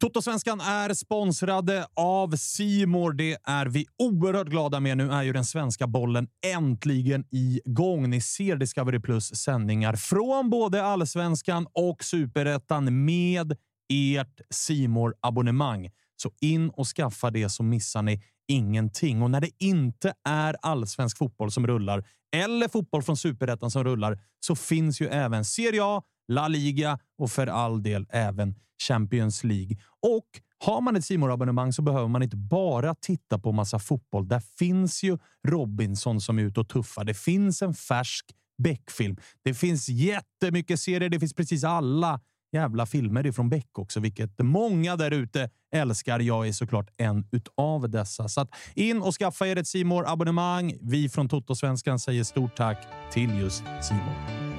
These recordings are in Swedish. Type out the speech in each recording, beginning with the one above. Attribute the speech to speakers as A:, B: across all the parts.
A: Totosvenskan är sponsrade av Simor. Det är vi oerhört glada med. Nu är ju den svenska bollen äntligen igång. Ni ser Discovery Plus sändningar från både allsvenskan och superettan med ert simor abonnemang Så in och skaffa det så missar ni ingenting. Och när det inte är allsvensk fotboll som rullar eller fotboll från superettan som rullar så finns ju även Serie A, La Liga och för all del även Champions League. Och har man ett simor abonnemang så behöver man inte bara titta på massa fotboll. Där finns ju Robinson som är ute och tuffar. Det finns en färsk Beck-film. Det finns jättemycket serier. Det finns precis alla jävla filmer ifrån Beck också, vilket många där ute älskar. Jag är såklart en utav dessa. Så att in och skaffa er ett simor abonnemang Vi från Toto-svenskan säger stort tack till just Simor.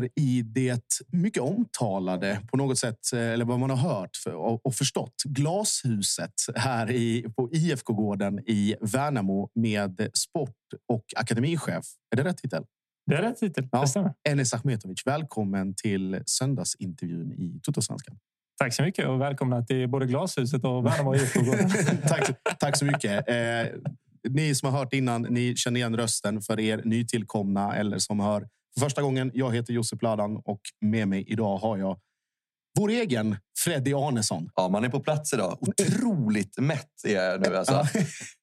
B: Sitter i det mycket omtalade på något sätt, eh, eller vad man har hört och förstått, glashuset här i, på IFK-gården i Värnamo med sport och akademichef. Är det rätt titel?
C: Det är rätt titel. Ja.
B: Enes Ahmetovic, välkommen till söndagsintervjun i Totosvenskan.
C: Tack så mycket och välkomna till både Glashuset och Värnamo IFK-gården.
B: tack, tack så mycket. Eh, ni som har hört innan, ni känner igen rösten för er nytillkomna eller som hör för första gången. Jag heter Josef Ladan och med mig idag har jag vår egen Freddy Arnesson.
D: Ja, man är på plats idag. Otroligt mätt är jag nu. Alltså.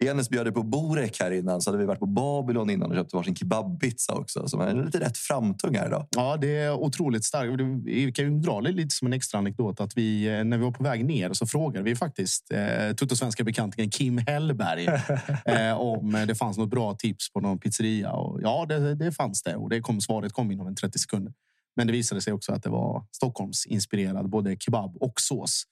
D: Enes bjöd på Borek här innan, så hade vi varit på Babylon innan och köpt varsin kebabbpizza också. Så man är lite rätt framtung här idag.
B: Ja, det är otroligt starkt. Vi kan ju dra lite som en extra anekdot att vi, eh, när vi var på väg ner så frågade vi faktiskt eh, tuttosvenska bekantingen Kim Hellberg eh, om det fanns något bra tips på någon pizzeria. Och ja, det, det fanns det och det kom, svaret kom inom en 30 sekunder. Men det visade sig också att det var Stockholms inspirerad både kebab och sås.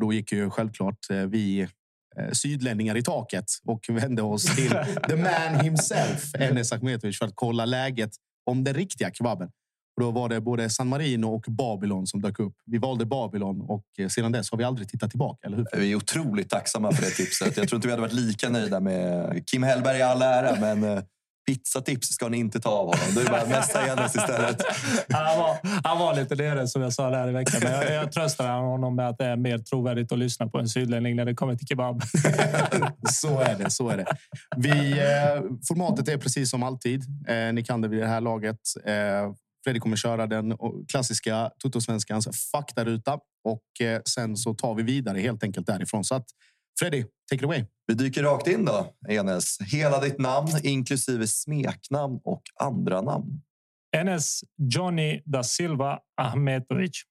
B: Då gick ju självklart eh, vi eh, sydlänningar i taket och vände oss till the man himself, Enes Ahmetovic, för att kolla läget om den riktiga kebaben. Och då var det både San Marino och Babylon som dök upp. Vi valde Babylon och eh, sedan dess har vi aldrig tittat tillbaka. Eller hur?
D: Vi är otroligt tacksamma för det tipset. Jag tror inte vi hade varit lika nöjda med Kim Hellberg i all ära, men Pizzatips ska ni inte ta av honom. Du är bara messa Enes istället.
C: Han var, han var lite nere som jag sa där i veckan. Men jag, jag tröstar honom med att det är mer trovärdigt att lyssna på en sydlänning när det kommer till kebab.
B: så är det. Så är det. Vi, eh, formatet är precis som alltid. Eh, ni kan det vid det här laget. Eh, Fredrik kommer köra den klassiska Toto-svenskans faktaruta och eh, sen så tar vi vidare helt enkelt därifrån. Så att Freddy, take it away.
D: Vi dyker rakt in då, Enes. Hela ditt namn, inklusive smeknamn och andra namn.
C: Enes Johnny da Silva Ahmetovic.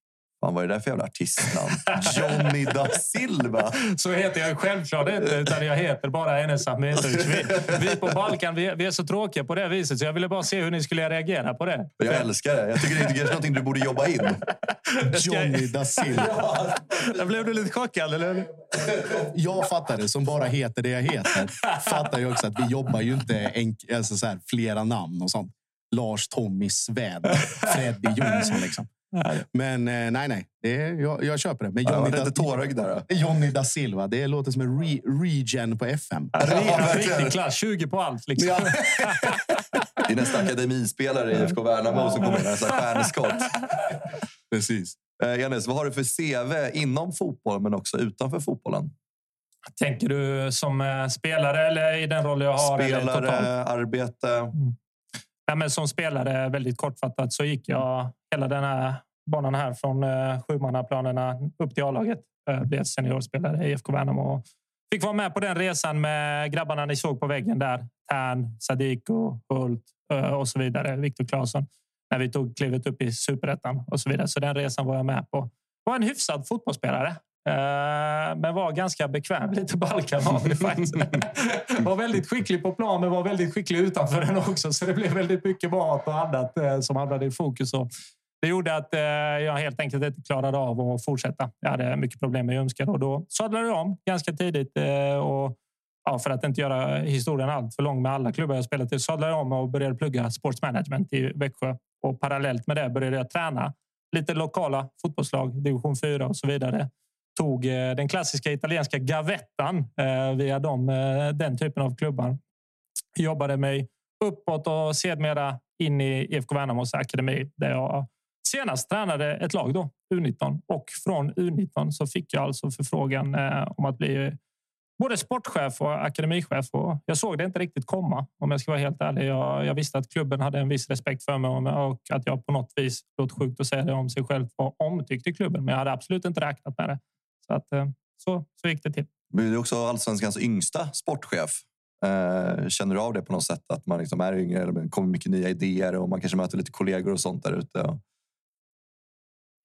D: Fan, vad är det där för jävla artistnamn? Johnny da Silva.
C: Så heter jag självklart inte, utan jag heter bara Enes Ahmetovic. Vi, vi på Balkan vi, vi, är så tråkiga på det viset, så jag ville bara se hur ni skulle reagera på det.
D: Jag älskar det. Jag tycker det är någonting du borde jobba in.
B: Johnny da Silva.
C: Jag blev du lite chockad, eller?
B: Jag fattar det, som bara heter det jag heter. Fattar ju också att vi jobbar ju inte enk- alltså så här, flera namn och sånt. Lars, Tommy, Sven, Freddy Jonsson. Liksom. Men eh, nej, nej. Det är, jag, jag köper det. Men Johnny,
D: var
B: da,
D: där. då.
B: Johnny da Silva, det låter som en re, regen på FM.
C: Riktig klass, 20 på allt. Liksom.
B: Ja.
D: Det är nästa akademispelare i IFK Värnamo som kommer in. Sån här stjärnskott.
B: Precis.
D: Eh, Enes, vad har du för CV inom fotboll men också utanför fotbollen?
C: Tänker du som eh, spelare eller i den roll jag har?
D: Spelare, arbete.
C: Ja, men som spelare, väldigt kortfattat, så gick jag hela den här banan här från eh, sjumannaplanerna upp till A-laget. Eh, blev seniorspelare i IFK Värnamo. och Fick vara med på den resan med grabbarna ni såg på väggen där. Tern, Sadiko, Hult eh, och så vidare. Viktor Claesson. När vi tog klivet upp i superettan och så vidare. Så den resan var jag med på. Var en hyfsad fotbollsspelare. Eh, Men var ganska bekväm. Lite Balkan var vi faktiskt. Var väldigt skicklig på plan, men var väldigt skicklig utanför den också. Så det blev väldigt mycket mat och annat eh, som hamnade i fokus. Och det gjorde att eh, jag helt enkelt inte klarade av att fortsätta. Jag hade mycket problem med ljumskar och då sadlade jag om ganska tidigt. Och ja, för att inte göra historien allt för lång med alla klubbar jag spelat i sadlade jag om och började plugga sports management i Växjö. Och parallellt med det började jag träna lite lokala fotbollslag, division 4 och så vidare tog eh, den klassiska italienska gavettan eh, via dem, eh, den typen av klubbar. Jobbade mig uppåt och sedmera in i IFK Värnamos akademi där jag senast tränade ett lag då, U19. Och från U19 så fick jag alltså förfrågan om att bli både sportchef och akademichef. Och jag såg det inte riktigt komma om jag ska vara helt ärlig. Jag, jag visste att klubben hade en viss respekt för mig och att jag på något vis, låter sjukt att säga det om sig själv, var omtyckt i klubben. Men jag hade absolut inte räknat med det. Så, att, eh, så, så gick det till.
D: Du är också allsvenskans yngsta sportchef. Eh, Känner du av det på något sätt? Att man liksom är yngre eller det kommer mycket nya idéer och man kanske möter lite kollegor och sånt där ute? Och-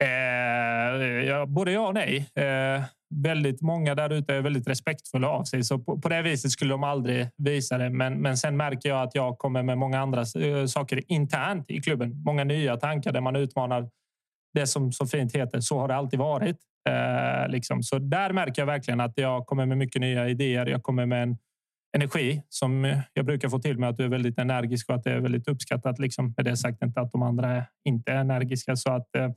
C: Eh, ja, både ja och nej. Eh, väldigt många där ute är väldigt respektfulla av sig, så på, på det viset skulle de aldrig visa det. Men, men sen märker jag att jag kommer med många andra eh, saker internt i klubben. Många nya tankar där man utmanar det som så fint heter. Så har det alltid varit. Eh, liksom. Så där märker jag verkligen att jag kommer med mycket nya idéer. Jag kommer med en energi som jag brukar få till mig. att du är väldigt energisk och att det är väldigt uppskattat. Liksom. Med det sagt inte att de andra är inte är energiska. Så att, eh,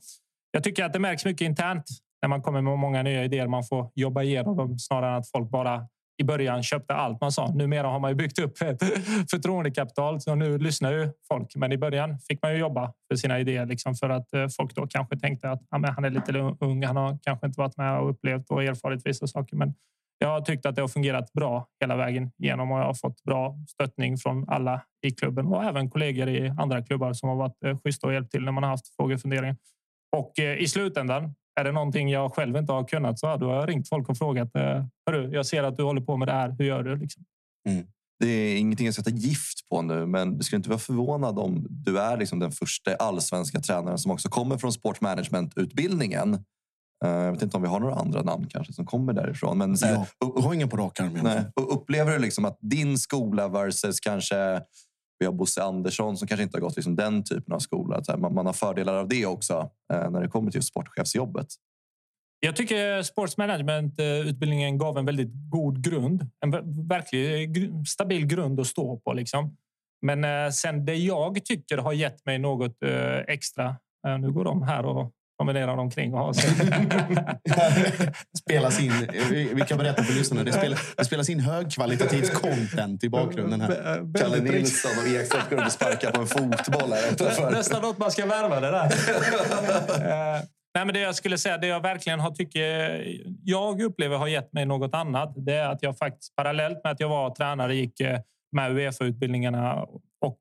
C: jag tycker att det märks mycket internt när man kommer med många nya idéer. Man får jobba igenom dem snarare än att folk bara i början köpte allt man sa. Numera har man ju byggt upp ett förtroendekapital så nu lyssnar ju folk. Men i början fick man ju jobba för sina idéer liksom för att eh, folk då kanske tänkte att ja, men han är lite ung. Han har kanske inte varit med och upplevt och erfarit vissa saker. Men jag har tyckt att det har fungerat bra hela vägen igenom och jag har fått bra stöttning från alla i klubben och även kollegor i andra klubbar som har varit eh, schyssta och hjälpt till när man har haft frågor och funderingar. Och i slutändan är det någonting jag själv inte har kunnat så då har jag ringt folk och frågat. eh, Hörru, jag ser att du håller på med det här. Hur gör du? Liksom.
D: Det är ingenting jag ska ta gift på nu, men du skulle inte vara förvånad om du är liksom den första allsvenska tränaren som också kommer från sportmanagement-utbildningen. Eh, Jag vet inte om vi har några andra namn kanske som kommer därifrån. Men så här,
B: Ja, jag har ingen på rak arm.
D: upplever du liksom att din skola versus kanske vi har Bosse Andersson som kanske inte har gått liksom den typen av skola. Så här, man, man har fördelar av det också eh, när det kommer till sportchefsjobbet.
C: Jag tycker sportsmanagementutbildningen gav en väldigt god grund. En verkligen stabil grund att stå på. Liksom. Men eh, sen det jag tycker har gett mig något eh, extra. Eh, nu går de här och promenerar omkring och har sig.
B: spelas in, vi kan berätta för lyssnarna. Det spelas, det spelas in högkvalitativt content i bakgrunden. här.
D: Kalle Nilsson och Ekström och sparkar på en fotboll. Här utanför.
C: Nästan något man ska värva det där. Eh, Nej, men det jag skulle säga, det jag verkligen har tycker jag upplever har gett mig något annat. Det är att jag faktiskt parallellt med att jag var tränare gick eh, med Uefa-utbildningarna och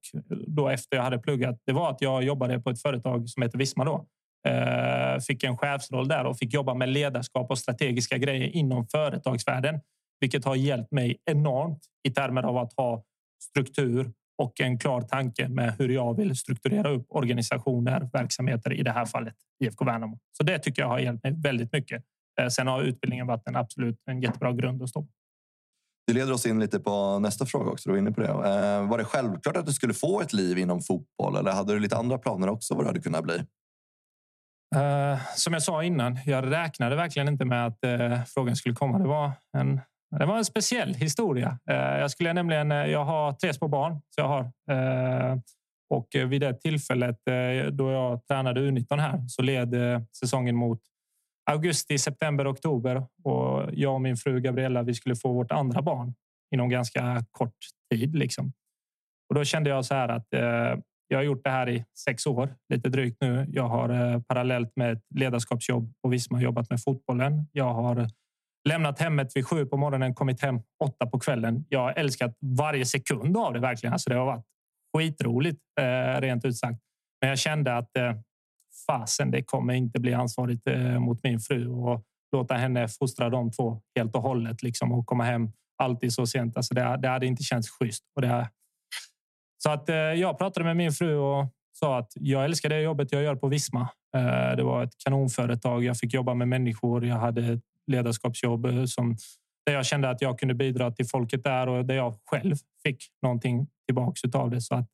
C: då efter jag hade pluggat. Det var att jag jobbade på ett företag som heter Visma då. Eh, fick en chefsroll där och fick jobba med ledarskap och strategiska grejer inom företagsvärlden, vilket har hjälpt mig enormt i termer av att ha struktur och en klar tanke med hur jag vill strukturera upp organisationer, verksamheter, i det här fallet IFK Värnamo. Så det tycker jag har hjälpt mig väldigt mycket. Eh, sen har utbildningen varit en absolut en jättebra grund att stå
D: Det leder oss in lite på nästa fråga också. Du var inne på det. Eh, var det självklart att du skulle få ett liv inom fotboll eller hade du lite andra planer också vad det hade kunnat bli?
C: Uh, som jag sa innan, jag räknade verkligen inte med att uh, frågan skulle komma. Det var en det var en speciell historia. Uh, jag skulle nämligen. Jag har tre små barn. Så jag har. Och vid det tillfället då jag tränade U19 här så led säsongen mot augusti, september, oktober och jag och min fru Gabriella. Vi skulle få vårt andra barn inom ganska kort tid liksom. Och då kände jag så här att jag har gjort det här i sex år, lite drygt nu. Jag har eh, parallellt med ett ledarskapsjobb och Visma jobbat med fotbollen. Jag har lämnat hemmet vid sju på morgonen, kommit hem åtta på kvällen. Jag har älskat varje sekund av det verkligen. Alltså det har varit skitroligt, eh, rent ut sagt. Men jag kände att eh, fasen, det kommer inte bli ansvarigt eh, mot min fru och låta henne fostra de två helt och hållet liksom, och komma hem alltid så sent. Alltså det, det hade inte känts schysst. Och det, så att eh, jag pratade med min fru och sa att jag älskar det jobbet jag gör på Visma. Eh, det var ett kanonföretag. Jag fick jobba med människor. Jag hade ledarskapsjobb eh, som där jag kände att jag kunde bidra till folket där och där jag själv fick någonting tillbaks av det. Så att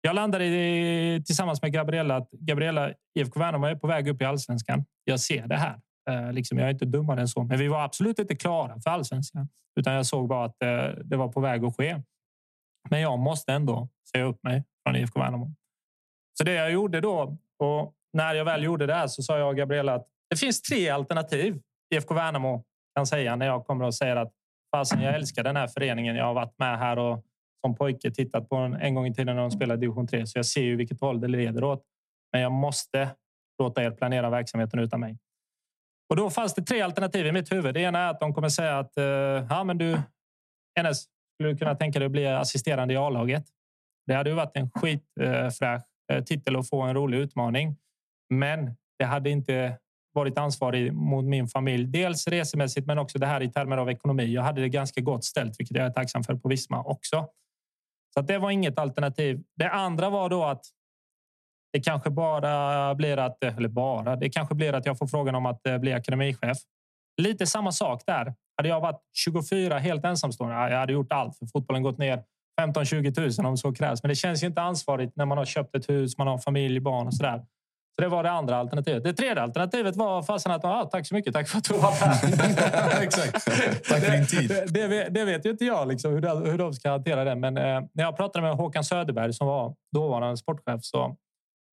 C: jag landade i, tillsammans med Gabriella att Gabriella IFK Värnamo är på väg upp i allsvenskan. Jag ser det här. Eh, liksom, jag är inte dummare än så, men vi var absolut inte klara för allsvenskan, utan jag såg bara att eh, det var på väg att ske. Men jag måste ändå säga upp mig från IFK Värnamo. Så det jag gjorde då och när jag väl gjorde det här så sa jag och Gabriella att det finns tre alternativ IFK Värnamo kan säga när jag kommer och säger att fasen, jag älskar den här föreningen. Jag har varit med här och som pojke tittat på den en gång i tiden när de spelade division 3, så jag ser ju vilket håll det leder åt. Men jag måste låta er planera verksamheten utan mig. Och då fanns det tre alternativ i mitt huvud. Det ena är att de kommer säga att eh, ja, men du Enes, du kunna tänka dig att bli assisterande i A-laget? Det hade ju varit en skitfräsch eh, titel och få en rolig utmaning. Men det hade inte varit ansvarig mot min familj. Dels resemässigt, men också det här i termer av ekonomi. Jag hade det ganska gott ställt, vilket jag är tacksam för på Visma också. Så det var inget alternativ. Det andra var då att det kanske bara blir att, eh, eller bara, det kanske blir att jag får frågan om att eh, bli akademichef. Lite samma sak där. Hade jag varit 24 helt ensamstående, jag hade gjort allt för fotbollen gått ner 15-20 000 om så krävs. Men det känns ju inte ansvarigt när man har köpt ett hus, man har familj, barn och så där. Så det var det andra alternativet. Det tredje alternativet var fasen att ah, tack så mycket, tack för att du var
B: här. Exakt. Tack för din tid.
C: Det, det, det vet ju inte jag liksom, hur, de, hur de ska hantera det. Men eh, när jag pratade med Håkan Söderberg som var dåvarande sportchef så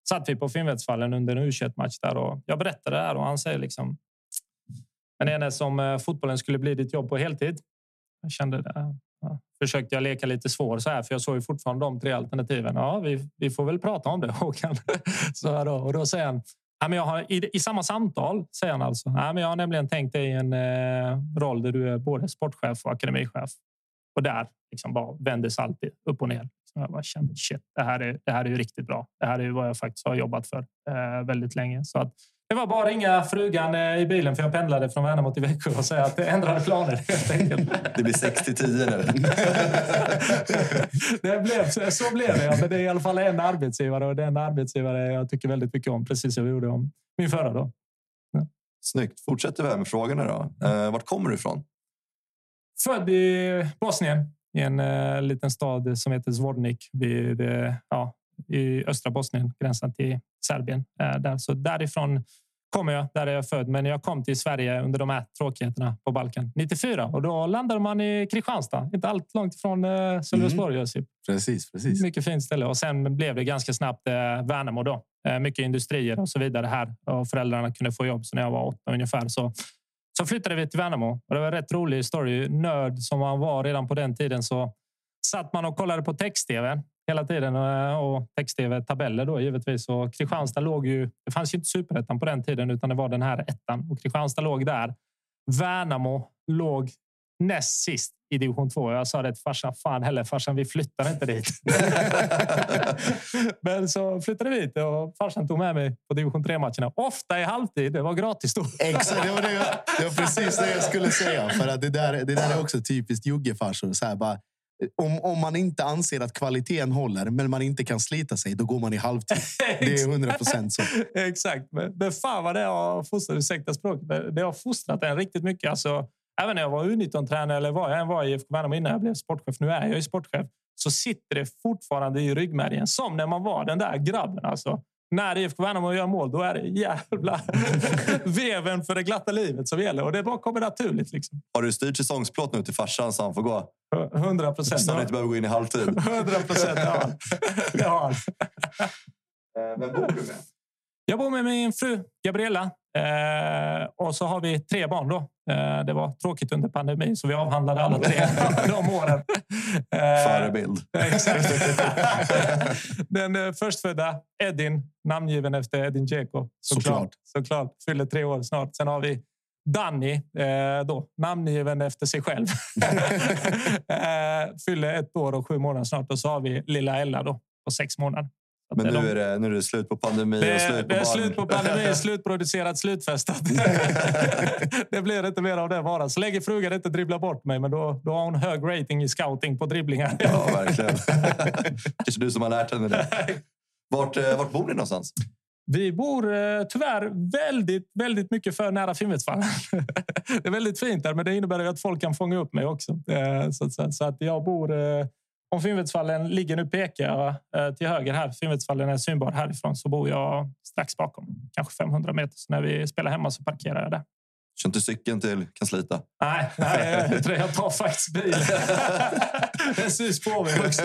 C: satt vi på Finnvedsvallen under en u match där och jag berättade det här och han säger liksom. Men är som eh, fotbollen skulle bli ditt jobb på heltid? Jag kände eh, det försökte jag leka lite svår så här, för jag såg ju fortfarande de tre alternativen. Ja, vi, vi får väl prata om det Håkan. så då, och då säger han Ja, men jag har, i, I samma samtal säger han alltså. Ja, men jag har nämligen tänkt dig en eh, roll där du är både sportchef och akademichef. Och där liksom bara vändes allt upp och ner. Så jag bara kände shit, det här är, det här är ju riktigt bra. Det här är vad jag faktiskt har jobbat för eh, väldigt länge. Så att det var bara att ringa frugan eh, i bilen, för jag pendlade från Värnamo till Växjö och säga att det ändrade planer helt enkelt.
D: Det blir 60-10 nu.
C: det blev, så blev det, men det är i alla fall en arbetsgivare och den arbetsgivare jag tycker väldigt mycket om, precis som jag gjorde om min förra. Då.
D: Ja. Snyggt. Fortsätter vi här med frågorna. Då. Eh, vart kommer du ifrån?
C: Född i Bosnien, i en uh, liten stad som heter Zvornik vid, ja, i östra Bosnien, gränsen till Serbien. Eh, där. Så därifrån kommer jag, där är jag född. Men jag kom till Sverige under de här tråkigheterna på Balkan 94 och då landade man i Kristianstad. Inte allt långt från eh, Sölvesborg. Mm.
B: Precis, precis.
C: Mycket fint ställe och sen blev det ganska snabbt eh, Värnamo då. Eh, mycket industrier och så vidare här och föräldrarna kunde få jobb. Så när jag var åtta ungefär så så flyttade vi till Värnamo och det var en rätt rolig story. Nörd som man var redan på den tiden så satt man och kollade på text-tv hela tiden eh, och text-tv-tabeller då givetvis. Och Kristianstad låg ju. Det fanns ju inte superettan på den tiden utan det var den här ettan och Kristianstad låg där. Värnamo låg näst sist i division 2. Jag sa det till farsan. Fan heller farsan, vi flyttar inte dit. Men så flyttade vi dit och farsan tog med mig på division 3 matcherna. Ofta i halvtid. Det var gratis då.
B: Exakt, det var, det, det var precis det jag skulle säga. För att det, där, det där är också typiskt juggefarsor. Bara, om, om man inte anser att kvaliteten håller, men man inte kan slita sig, då går man i halvtid. Det är 100 procent så.
C: Exakt. Men, men fan vad det har fostrat, ursäkta språket, det har fostrat en riktigt mycket. Alltså, även när jag var U19-tränare eller vad jag än var i IFK Värnamo innan jag blev sportchef, nu är jag ju sportchef, så sitter det fortfarande i ryggmärgen som när man var den där grabben. Alltså. När IFK Värnamo gör mål, då är det jävla veven för det glatta livet som gäller. Och det bara kommer naturligt. Liksom.
D: Har du styrt säsongsplåt nu till farsan så han får gå?
C: 100 procent.
D: Så han inte behöver gå in i halvtid?
C: 100 procent. Det har han.
D: Eh, vem bor du med?
C: Jag bor med min fru Gabriella eh, och så har vi tre barn. Då. Eh, det var tråkigt under pandemin så vi avhandlade alla tre de åren.
D: Eh, Förebild.
C: Exakt. Den eh, förstfödda Edin, namngiven efter Edin Dzeko.
B: Såklart.
C: Såklart. Fyller tre år snart. Sen har vi Danny, eh, då, namngiven efter sig själv. eh, fyller ett år och sju månader snart. Och så har vi lilla Ella då, på sex månader.
D: Men nu är, det, nu är det slut på pandemi
C: det,
D: och slut på
C: Det är
D: barn.
C: slut på pandemi, slutproducerat, slutfestat. det blir inte mer av det bara. Så länge frugan inte dribblar bort mig, men då, då har hon hög rating i scouting på dribblingar.
D: Ja, verkligen. Kanske du som har lärt henne det. Vart, eh, vart bor ni någonstans?
C: Vi bor eh, tyvärr väldigt, väldigt mycket för nära Finnvedsvallen. det är väldigt fint där, men det innebär att folk kan fånga upp mig också. Eh, så, så, så att jag bor... Eh, om Finnvedsvallen ligger nu pekar jag till höger här. Finnvedsvallen är synbar härifrån så bor jag strax bakom, kanske 500 meter. Så när vi spelar hemma så parkerar jag där.
D: Kör inte cykeln till Kanslita?
C: Nej, nej jag, tar faktiskt bilen. Den syns på mig också.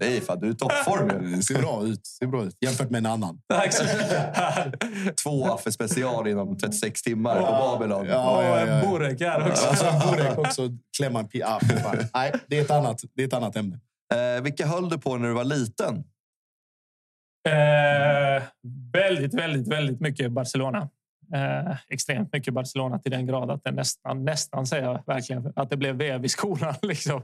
D: Nej, fan, du är i toppform.
B: Det ser bra ut. Ser bra ut jämfört med en annan.
C: Tack så mycket.
D: Två affe special inom 36 timmar på Babylon.
B: Ja, ja, ja,
C: en burek här också.
B: Alltså, Burek också. Klämma en pi- ah. Nej, det är, ett annat, det är ett annat ämne.
D: Eh, vilka höll du på när du var liten?
C: Eh, väldigt, väldigt, väldigt mycket Barcelona. Eh, extremt mycket Barcelona till den grad att det nästan, nästan säger jag verkligen, att det blev vev i skolan. Liksom.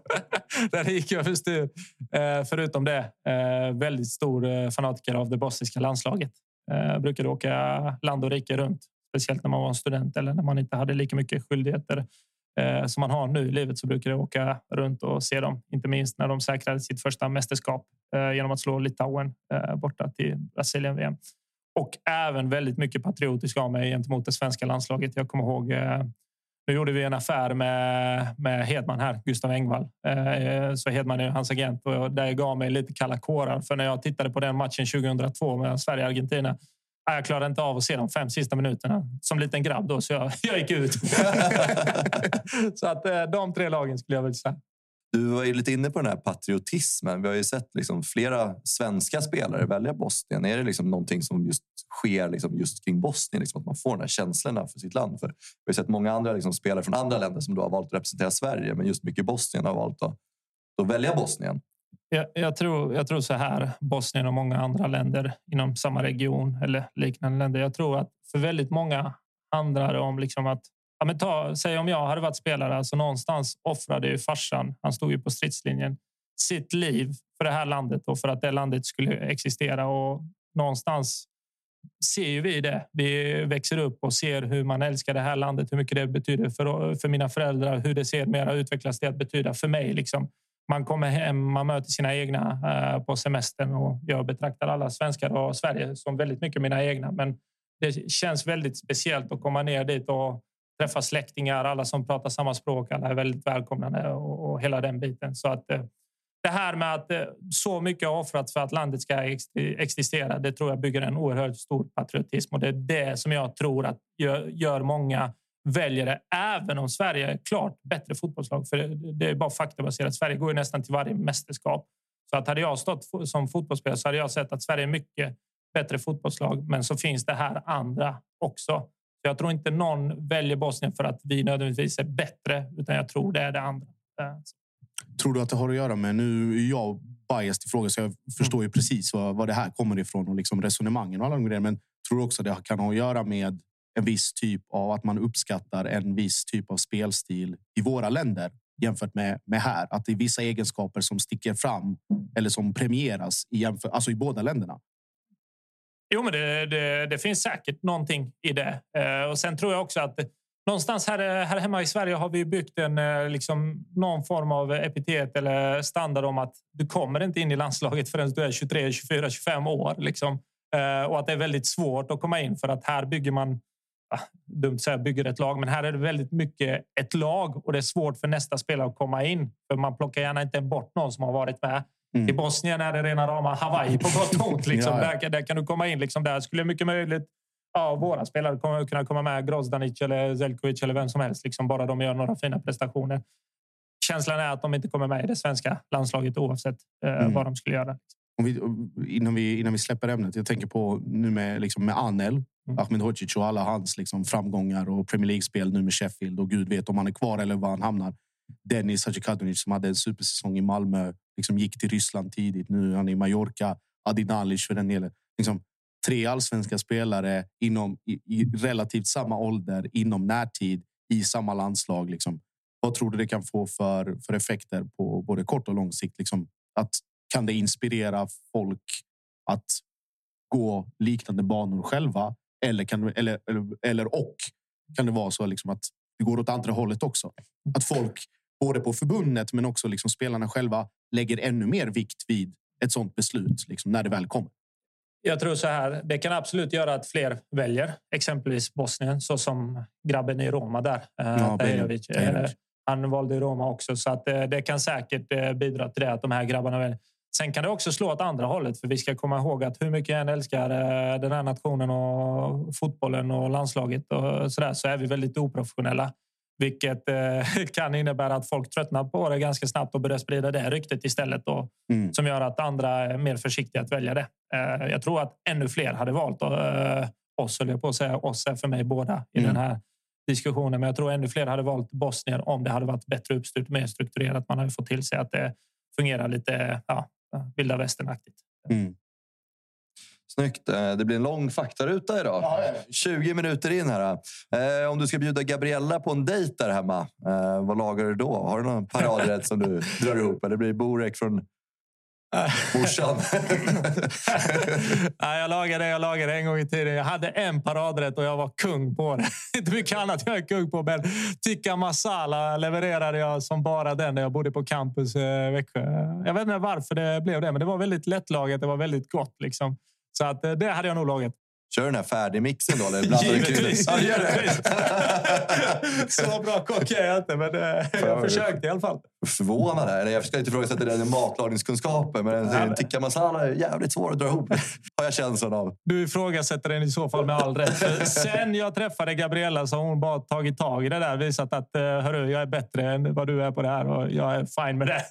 C: Där gick jag överstyr. Eh, förutom det, eh, väldigt stor eh, fanatiker av det bosniska landslaget. Eh, brukade åka land och rike runt, speciellt när man var en student eller när man inte hade lika mycket skyldigheter eh, som man har nu i livet så brukar jag åka runt och se dem. Inte minst när de säkrade sitt första mästerskap eh, genom att slå Litauen eh, borta till Brasilien-VM. Och även väldigt mycket patriotisk av mig gentemot det svenska landslaget. Jag kommer ihåg eh, nu gjorde vi en affär med, med Hedman här, Gustav Engvall. Eh, så Hedman är hans agent och det gav mig lite kalla kårar. För när jag tittade på den matchen 2002 med Sverige och Argentina Nej, Jag klarade inte av att se de fem sista minuterna som liten grabb då, så jag, jag gick ut. så att eh, de tre lagen skulle jag vilja säga.
D: Du var ju lite inne på den här patriotismen. Vi har ju sett liksom flera svenska spelare välja Bosnien. Är det liksom någonting som just sker liksom just kring Bosnien? Liksom att man får de här känslorna för sitt land? För vi har ju sett många andra liksom spelare från andra länder som då har valt att representera Sverige, men just mycket Bosnien har valt att, att välja Bosnien.
C: Jag, jag, tror, jag tror så här, Bosnien och många andra länder inom samma region eller liknande länder. Jag tror att för väldigt många handlar det om liksom att Ja, men ta, säg om jag hade varit spelare, alltså någonstans offrade ju farsan, han stod ju på stridslinjen, sitt liv för det här landet och för att det landet skulle existera. Och någonstans ser ju vi det. Vi växer upp och ser hur man älskar det här landet, hur mycket det betyder för, för mina föräldrar, hur det ser mera utvecklas det att betyda för mig. Liksom. Man kommer hem, man möter sina egna eh, på semestern och jag betraktar alla svenskar och Sverige som väldigt mycket mina egna. Men det känns väldigt speciellt att komma ner dit och träffa släktingar, alla som pratar samma språk, alla är väldigt välkomnande och, och hela den biten. Så att eh, det här med att eh, så mycket har offrats för att landet ska existera, det tror jag bygger en oerhört stor patriotism och det är det som jag tror att gör många väljare, även om Sverige är klart bättre fotbollslag. För det är bara faktabaserat. Sverige går ju nästan till varje mästerskap. Så att hade jag stått som fotbollsspelare så hade jag sett att Sverige är mycket bättre fotbollslag. Men så finns det här andra också. Jag tror inte någon väljer Bosnien för att vi nödvändigtvis är bättre, utan jag tror det är det andra.
B: Tror du att det har att göra med... Nu är jag biased i frågan, så jag förstår ju precis var, var det här kommer ifrån och liksom resonemangen och alla de grejerna. Men tror du också att det kan ha att göra med en viss typ av att man uppskattar en viss typ av spelstil i våra länder jämfört med, med här. Att det är vissa egenskaper som sticker fram eller som premieras i, jämför, alltså i båda länderna.
C: Jo, men det, det, det finns säkert någonting i det. Eh, och sen tror jag också att någonstans här, här hemma i Sverige har vi byggt en, eh, liksom, någon form av epitet eller standard om att du kommer inte in i landslaget förrän du är 23, 24, 25 år. Liksom. Eh, och att det är väldigt svårt att komma in för att här bygger man dumt att säga bygger ett lag, men här är det väldigt mycket ett lag och det är svårt för nästa spelare att komma in. För man plockar gärna inte bort någon som har varit med. Mm. I Bosnien är det rena rama Hawaii på gott och ont. Liksom. ja, ja. Där, där, kan du komma in. Liksom. Där skulle mycket möjligt ja, våra spelare kommer kunna komma med. Grozdanic eller Zelkovic eller vem som helst. Liksom, bara de gör några fina prestationer. Känslan är att de inte kommer med i det svenska landslaget oavsett eh, mm. vad de skulle göra.
B: Vi, innan, vi, innan vi släpper ämnet. Jag tänker på nu med, liksom med Anel, mm. Ahmed Hodzic och alla hans liksom, framgångar och Premier League-spel nu med Sheffield. Och Gud vet om han är kvar eller var han hamnar. Dennis Hadzikadunic som hade en supersäsong i Malmö. Liksom gick till Ryssland tidigt. Nu är han i Mallorca. Adi Nalic för den delen. Liksom, tre allsvenska spelare inom i, i, relativt samma ålder inom närtid i samma landslag. Liksom. Vad tror du det kan få för, för effekter på både kort och lång sikt? Liksom, att, kan det inspirera folk att gå liknande banor själva? Eller, kan, eller, eller, eller och kan det vara så liksom att det går åt andra hållet också? Att folk, både på förbundet men också liksom spelarna själva, lägger ännu mer vikt vid ett sånt beslut liksom, när det väl kommer.
C: Jag tror så här. Det kan absolut göra att fler väljer exempelvis Bosnien, så som grabben i Roma där. Eh, ja, Tahirovic. Eh, han valde Roma också, så att eh, det kan säkert bidra till det att de här grabbarna väljer. Sen kan det också slå åt andra hållet, för vi ska komma ihåg att hur mycket jag än älskar den här nationen och fotbollen och landslaget och så där, så är vi väldigt oprofessionella. Vilket eh, kan innebära att folk tröttnar på det ganska snabbt och börjar sprida det ryktet istället. Då, mm. Som gör att andra är mer försiktiga att välja det. Eh, jag tror att ännu fler hade valt eh, oss, höll jag på att säga. Oss är för mig båda i mm. den här diskussionen. Men jag tror ännu fler hade valt Bosnien om det hade varit bättre uppstyrt, mer strukturerat. Man hade fått till sig att det fungerar lite ja, vilda västern-aktigt. Mm.
D: Snyggt. Eh, det blir en lång faktaruta idag. 20 minuter in här. Eh, om du ska bjuda Gabriella på en dejt där hemma, eh, vad lagar du då? Har du någon paradrätt som du drar ihop? Eller blir det Borek från morsan?
C: Nej, jag lagade jag lagade en gång i tiden. Jag hade en paradrätt och jag var kung på det. Inte mycket annat jag är kung på, men tikka masala levererade jag som bara den när jag bodde på campus i Växjö. Jag vet inte varför det blev det, men det var väldigt lättlagat. Det var väldigt gott. Liksom. Så att, eh, det hade jag nog lagat.
D: Kör den här färdigmixen då? Eller blandar du.
C: Ja, gör det. Så bra kock är jag inte, men eh, jag försökte i alla fall.
D: Förvånad här. Jag ska inte ifrågasätta din matlagningskunskaper, men en tikka masala är jävligt svår att dra ihop. har jag känslan av.
C: Du ifrågasätter den i så fall med all rätt. sen jag träffade Gabriella så har hon bara tagit tag i det där. Visat att eh, hörru, jag är bättre än vad du är på det här och jag är fine med det.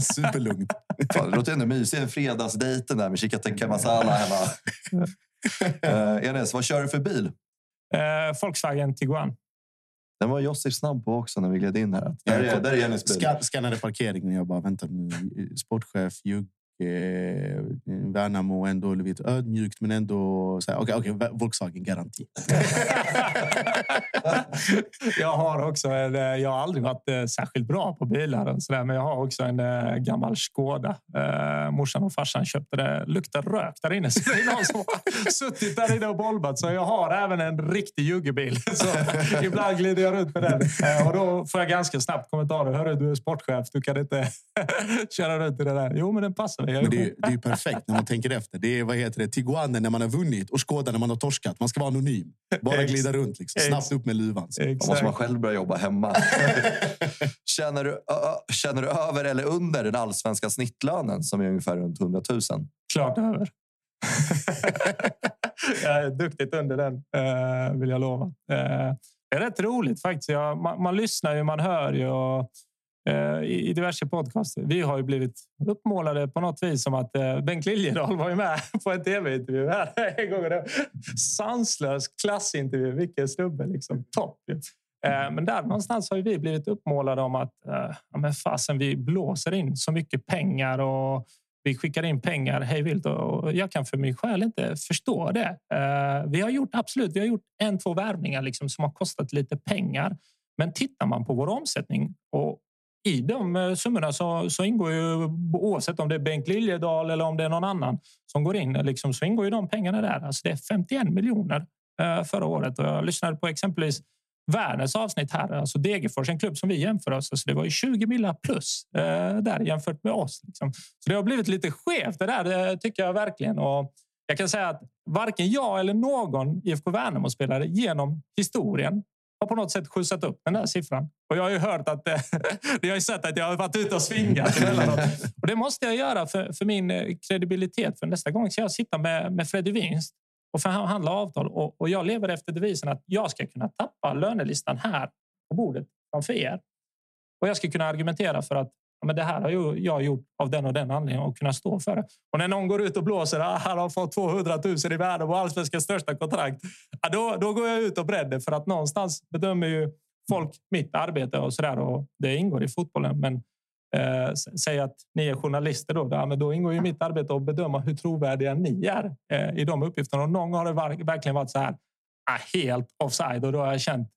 B: Superlugnt.
D: Fan, det låter ändå mysigt. Fredagsdejten där med chicken tikka masala hemma uh, Enes, vad kör du för bil?
C: Uh, Volkswagen Tiguan.
D: Den var Josip snabb på också när vi gled in här. Där är, där är Enes bil.
B: Skannade parkeringen. Jag bara, vänta nu. Sportchef, Jugge, eh, Värnamo ändå lite ödmjukt, men ändå okej, okay, okay, Volkswagen garanti.
C: jag har också en, eh, Jag har aldrig varit eh, särskilt bra på bilar och så där, men jag har också en äh, gammal Skoda. Äh, morsan och farsan köpte det. Luktar rök där inne, så det är någon som har suttit där inne och bolbat. Så jag har även en riktig juggebil. Så ibland glider jag runt med den och då får jag ganska snabbt kommentarer. Hörru, du är sportchef. Du kan inte köra runt i det där. Jo, men den passar
B: men det, är, det är ju perfekt när man tänker efter. Det är vad heter det, Tiguanen när man har vunnit och Skoda när man har torskat. Man ska vara anonym. Bara glida runt. Liksom. Snabbt upp med luvan.
D: Då måste man själv börja jobba hemma. känner, du, ö, känner du över eller under den allsvenska snittlönen som är ungefär runt 100 000?
C: Klart över. jag är duktigt under den, eh, vill jag lova. Eh, det är rätt roligt faktiskt. Jag, man, man lyssnar ju, man hör ju. Och, Eh, i, diverse podcaster. Vi har ju blivit uppmålade på något vis som att eh, Bengt Liljedahl var ju med på en tv-intervju här en gång. Sanslös klassintervju. Vilken snubbe! Liksom. Topp! Eh, men där någonstans har vi blivit uppmålade om att ja, men fasen, vi blåser in så mycket pengar och vi skickar in pengar hej vilt och jag kan för mig själv inte förstå det. Vi har gjort absolut, vi har gjort en, två värvningar liksom som har kostat lite pengar. Men tittar man på vår omsättning och i de eh, summorna så, så ingår ju oavsett om det är Bengt Liljedahl eller om det är någon annan som går in liksom, så ingår ju de pengarna där. Alltså det är 51 miljoner eh, förra året och jag lyssnade på exempelvis Värners avsnitt här. Alltså Degerfors, en klubb som vi jämför oss med. Så det var ju 20 millar plus eh, där jämfört med oss. Liksom. Så det har blivit lite skevt det där, det tycker jag verkligen. Och jag kan säga att varken jag eller någon IFK Värnamo-spelare genom historien har på något sätt skjutsat upp den där siffran. Och jag har ju hört att eh, ni har ju sett att jag har varit ute och svingat Och det måste jag göra för, för min eh, kredibilitet. För nästa gång ska jag sitta med, med Freddy Winst och förhandla avtal. Och, och jag lever efter devisen att jag ska kunna tappa lönelistan här på bordet framför er. Och jag ska kunna argumentera för att men det här har jag gjort av den och den anledningen och kunna stå för det. Och när någon går ut och blåser att han har fått 200 000 i värde på allsvenskans största kontrakt. Ja, då, då går jag ut och bredder för att någonstans bedömer ju folk mitt arbete och så där. Och det ingår i fotbollen. Men eh, säg att ni är journalister. Då, ja, men då ingår ju mitt arbete att bedöma hur trovärdiga ni är eh, i de uppgifterna. Och någon gång har det verkligen varit så här ah, helt offside och då har jag känt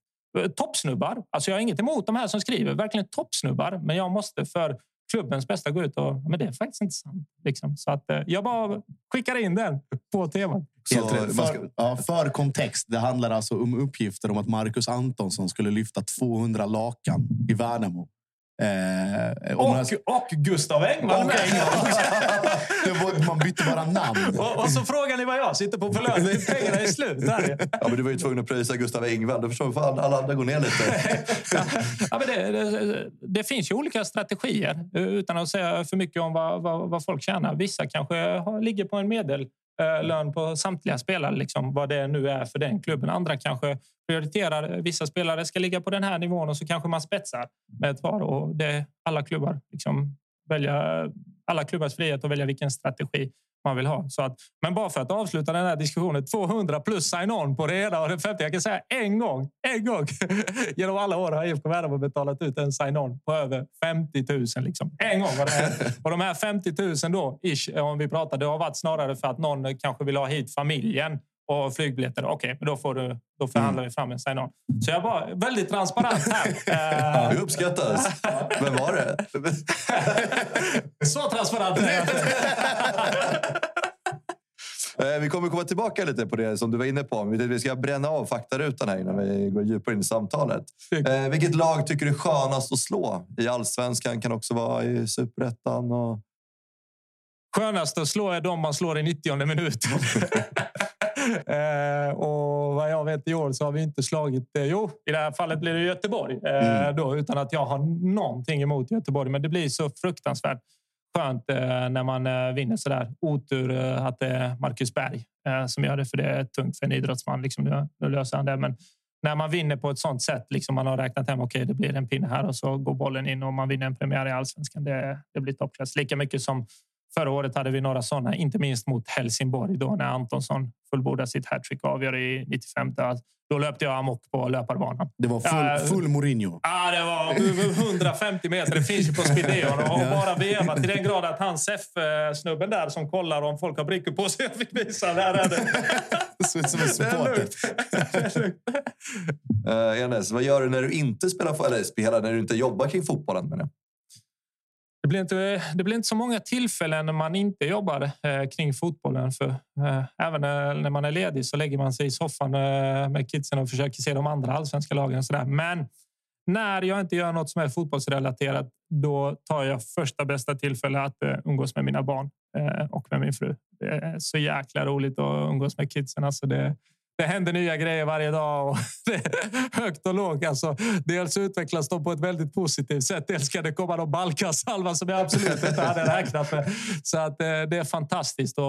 C: toppsnubbar. Alltså jag har inget emot de här som skriver, verkligen toppsnubbar. Men jag måste för klubbens bästa gå ut och men det är faktiskt inte sant. Liksom. Så att, eh, jag bara skickar in den på temat.
B: Rätt. För, ja, för kontext, det handlar alltså om uppgifter om att Marcus Antonsson skulle lyfta 200 lakan i Värnamo.
C: Eh, och, här... och Gustav Engman med.
B: var, man bytte bara namn.
C: Och, och, så frågar ni vad jag sitter på för lön. Pengarna är slut. Här.
D: Ja, men du var ju tvungen att pröjsa Gustav Engvall. Då förstår fan alla andra går ner lite.
C: ja, men det, det, det, finns ju olika strategier utan att säga för mycket om vad, vad, vad folk tjänar. Vissa kanske har, ligger på en medel Eh, lön på samtliga spelare, liksom, vad det nu är för den klubben. Andra kanske prioriterar vissa spelare ska ligga på den här nivån och så kanske man spetsar med ett par. Och det alla klubbar liksom välja alla klubbars frihet att välja vilken strategi man vill ha. Så att, men bara för att avsluta den här diskussionen. 200 plus sign-on på det ena och det femte. Jag kan säga en gång, en gång genom alla år har IFK Värnamo betalat ut en sign-on på över 50 000. Liksom. En gång var det. Och de här 50 000 då, ish, om vi pratar, det har varit snarare för att någon kanske vill ha hit familjen och flygbiljetter. Okej, okay, men då, får du, då förhandlar mm. vi fram en sign-on. Så jag var väldigt transparent här.
D: Det uppskattas. Vem var det?
C: Så transparent är jag
D: eh, Vi kommer komma tillbaka lite på det som du var inne på. Vi ska bränna av faktarutan här innan vi går djupare in i samtalet. Eh, vilket lag tycker du är skönast att slå? I allsvenskan, kan också vara i superettan? Och...
C: Skönast att slå är de man slår i 90 minuten. eh, och vad jag vet i år så har vi inte slagit... Eh, jo, i det här fallet blir det Göteborg. Eh, mm. då, utan att jag har någonting emot Göteborg. Men det blir så fruktansvärt skönt eh, när man vinner så där. Otur att det är Marcus Berg som gör det, för det är tungt för en idrottsman. Liksom, nu, nu löser han det. Men när man vinner på ett sånt sätt, liksom man har räknat hem, okej, okay, det blir en pinne här och så går bollen in och man vinner en premiär i allsvenskan. Det, det blir toppklass. Lika mycket som Förra året hade vi några sådana, inte minst mot Helsingborg då när Antonsson fullbordade sitt hattrick och avgör i 95. Då löpte jag amok på löparbanan.
B: Det var full, full Mourinho.
C: Ja, det var 150 meter. Det finns ju på Spideon. Och bara veva till den grad att han SEF-snubben där som kollar om folk har brickor på sig. Jag fick visa. Där är det.
B: Som en supporter.
D: uh, Enes, vad gör du när du inte spelar, eller spelar när du inte jobbar kring fotbollen? Menar
C: det blir, inte, det blir inte så många tillfällen när man inte jobbar eh, kring fotbollen. För, eh, även eh, när man är ledig så lägger man sig i soffan eh, med kidsen och försöker se de andra allsvenska lagen. Och så där. Men när jag inte gör något som är fotbollsrelaterat, då tar jag första bästa tillfälle att eh, umgås med mina barn. Eh, och med min fru. Det är så jäkla roligt att umgås med kidsen. Alltså det, det händer nya grejer varje dag och högt och lågt. Alltså, dels utvecklas de på ett väldigt positivt sätt. Dels kan det komma någon balkasalva som jag absolut inte hade räknat med. Så att, eh, det är fantastiskt. Och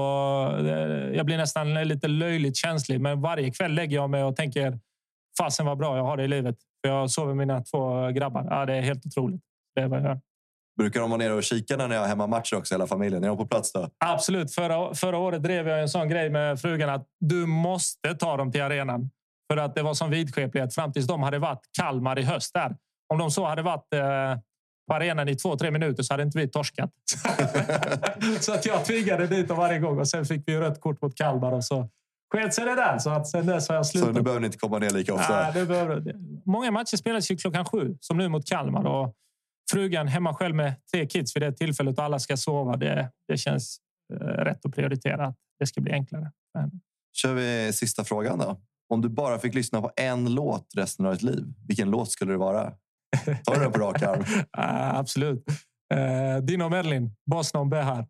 C: eh, jag blir nästan lite löjligt känslig, men varje kväll lägger jag mig och tänker fasen vad bra jag har det i livet. För jag sover med mina två grabbar. Ja, det är helt otroligt. Det är vad jag gör.
D: Brukar de vara nere och kika när ni har hemmamatcher också, hela familjen? Är de på plats då?
C: Absolut. Förra, förra året drev jag en sån grej med frugan att du måste ta dem till arenan. För att det var som vidskeplighet fram tills de hade varit Kalmar i höst där. Om de så hade varit eh, på arenan i två, tre minuter så hade inte vi torskat. så att jag tvingade dit dem varje gång och sen fick vi rött kort mot Kalmar och så sket sig det där. Så att sen dess har jag slutat.
D: Så nu behöver ni inte komma ner lika ofta?
C: Nej, det behöver, många matcher spelas ju klockan sju, som nu mot Kalmar. Och frugan hemma själv med tre kids vid det tillfället och alla ska sova. Det, det känns eh, rätt att prioritera. Att det ska bli enklare. Men...
D: kör vi sista frågan då. Om du bara fick lyssna på en låt resten av ditt liv, vilken låt skulle det vara? Tar du den på rak arm?
C: uh, absolut. Uh, Dino Merlin, Boston Behar.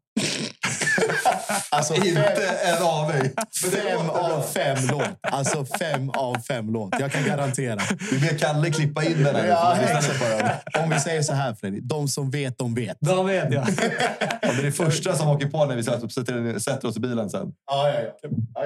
D: Alltså, inte en aning.
B: Fem av fem låt. Alltså fem av fem låt. Jag kan garantera.
D: Vi ber Kalle klippa in den här.
B: Ja, Om vi säger så här Fredrik. De som vet, de vet.
C: De vet ja.
D: ja det är det första som åker på när vi sätter oss i bilen sen.
B: Ja, ja, ja. ja,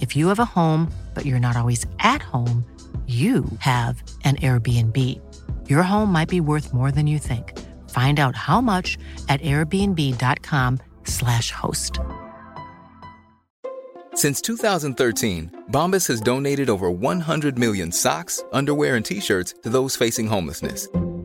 E: If you have a home, but you're not always at home, you have an Airbnb. Your home might be worth more than you think. Find out how much at airbnb.com/slash host.
F: Since 2013, Bombas has donated over 100 million socks, underwear, and t-shirts to those facing homelessness.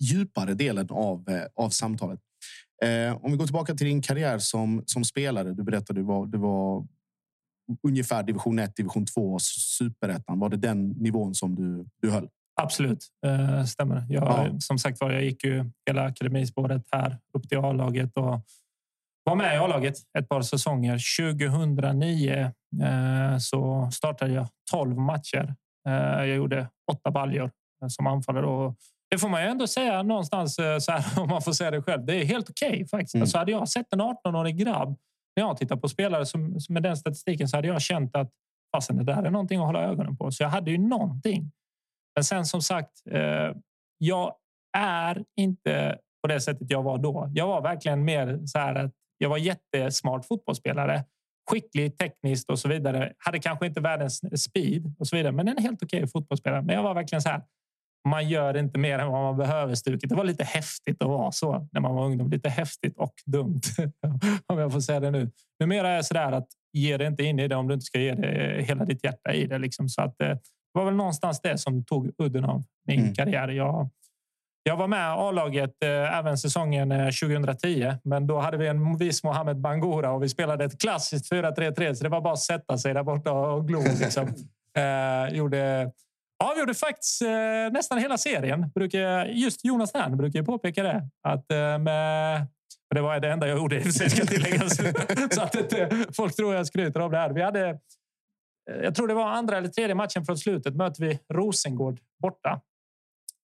B: djupare delen av, eh, av samtalet. Eh, om vi går tillbaka till din karriär som, som spelare. Du berättade du var, du var ungefär division 1, division 2, superettan. Var det den nivån som du, du höll?
C: Absolut, eh, stämmer. Jag, ja. Som sagt var, jag gick ju hela akademispåret här upp till A-laget och var med i A-laget ett par säsonger. 2009 eh, så startade jag 12 matcher. Eh, jag gjorde åtta baljor eh, som anfallare och det får man ju ändå säga någonstans eh, så här, om man får säga det själv. Det är helt okej okay, faktiskt. Mm. Alltså hade jag sett en 18-årig grabb när jag tittar på spelare som, med den statistiken så hade jag känt att fasen, det där är någonting att hålla ögonen på. Så jag hade ju någonting. Men sen som sagt, eh, jag är inte på det sättet jag var då. Jag var verkligen mer så här att jag var jättesmart fotbollsspelare. Skicklig tekniskt och så vidare. Hade kanske inte världens speed och så vidare, men en helt okej okay fotbollsspelare. Men jag var verkligen så här man gör inte mer än vad man behöver stuket. Det var lite häftigt att vara så när man var ungdom. Lite häftigt och dumt, om jag får säga det nu. Numera är det så där att ge det inte in i det om du inte ska ge det hela ditt hjärta i det. Liksom. Så att, eh, det var väl någonstans det som tog udden av min mm. karriär. Jag, jag var med A-laget eh, även säsongen 2010, eh, men då hade vi en viss Mohamed Bangura och vi spelade ett klassiskt 4-3-3, så det var bara att sätta sig där borta och glo. Liksom. eh, gjorde avgjorde faktiskt eh, nästan hela serien. Brukar, just Jonas Nern brukar ju påpeka det. Att, eh, med, det var det enda jag gjorde, i ska tilläggas. så att inte folk tror jag skryter om det här. Vi hade, eh, jag tror det var andra eller tredje matchen från slutet möter vi Rosengård borta.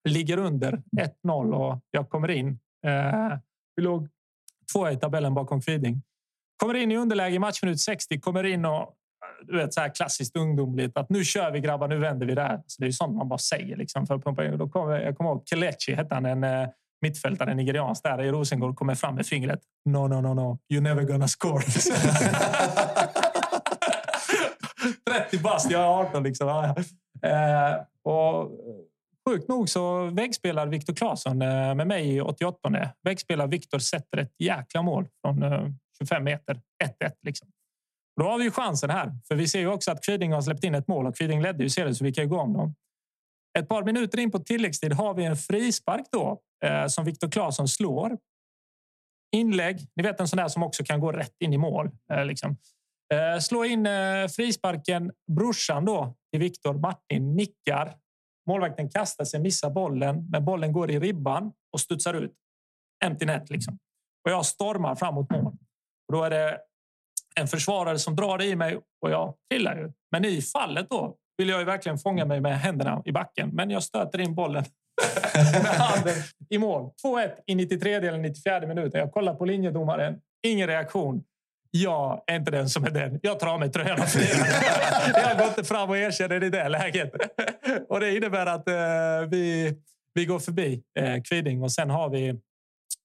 C: Ligger under 1-0 och jag kommer in. Eh, vi låg två i tabellen bakom Kviding. Kommer in i underläge i matchminut 60, kommer in och du vet, så här klassiskt ungdomligt. Att nu kör vi grabbar, nu vänder vi det här. Så det är sånt man bara säger liksom, för att pumpa in. Då kom, jag kommer ihåg Kelechi, hette han, en uh, mittfältare, nigeriansk där i Rosengård, kommer fram med fingret. No, no, no, no. You're never gonna score. 30 bast, jag är 18 liksom. Uh, och Sjukt nog så väggspelar Viktor Claesson uh, med mig i 88. Väggspelar Viktor sätter ett jäkla mål från 25 meter. 1-1 liksom. Då har vi ju chansen här, för vi ser ju också att Kviding har släppt in ett mål och Kviding ledde ju serien så vi kan ju gå om dem. Ett par minuter in på tilläggstid har vi en frispark då eh, som Viktor Claesson slår. Inlägg, ni vet en sån där som också kan gå rätt in i mål. Eh, liksom. eh, slå in eh, frisparken. Brorsan då till Viktor, Martin, nickar. Målvakten kastar sig, missar bollen, men bollen går i ribban och studsar ut. Empty net liksom. Och jag stormar fram mot mål. Och då är det en försvarare som drar i mig och jag trillar ju. Men i fallet då vill jag ju verkligen fånga mig med händerna i backen. Men jag stöter in bollen med handen i mål. 2-1 i 93 eller 94 minuten. Jag kollar på linjedomaren. Ingen reaktion. Jag är inte den som är den. Jag tar av mig tröjan och Jag går inte fram och erkänner i det läget. Och det innebär att eh, vi, vi går förbi eh, Kviding och sen har vi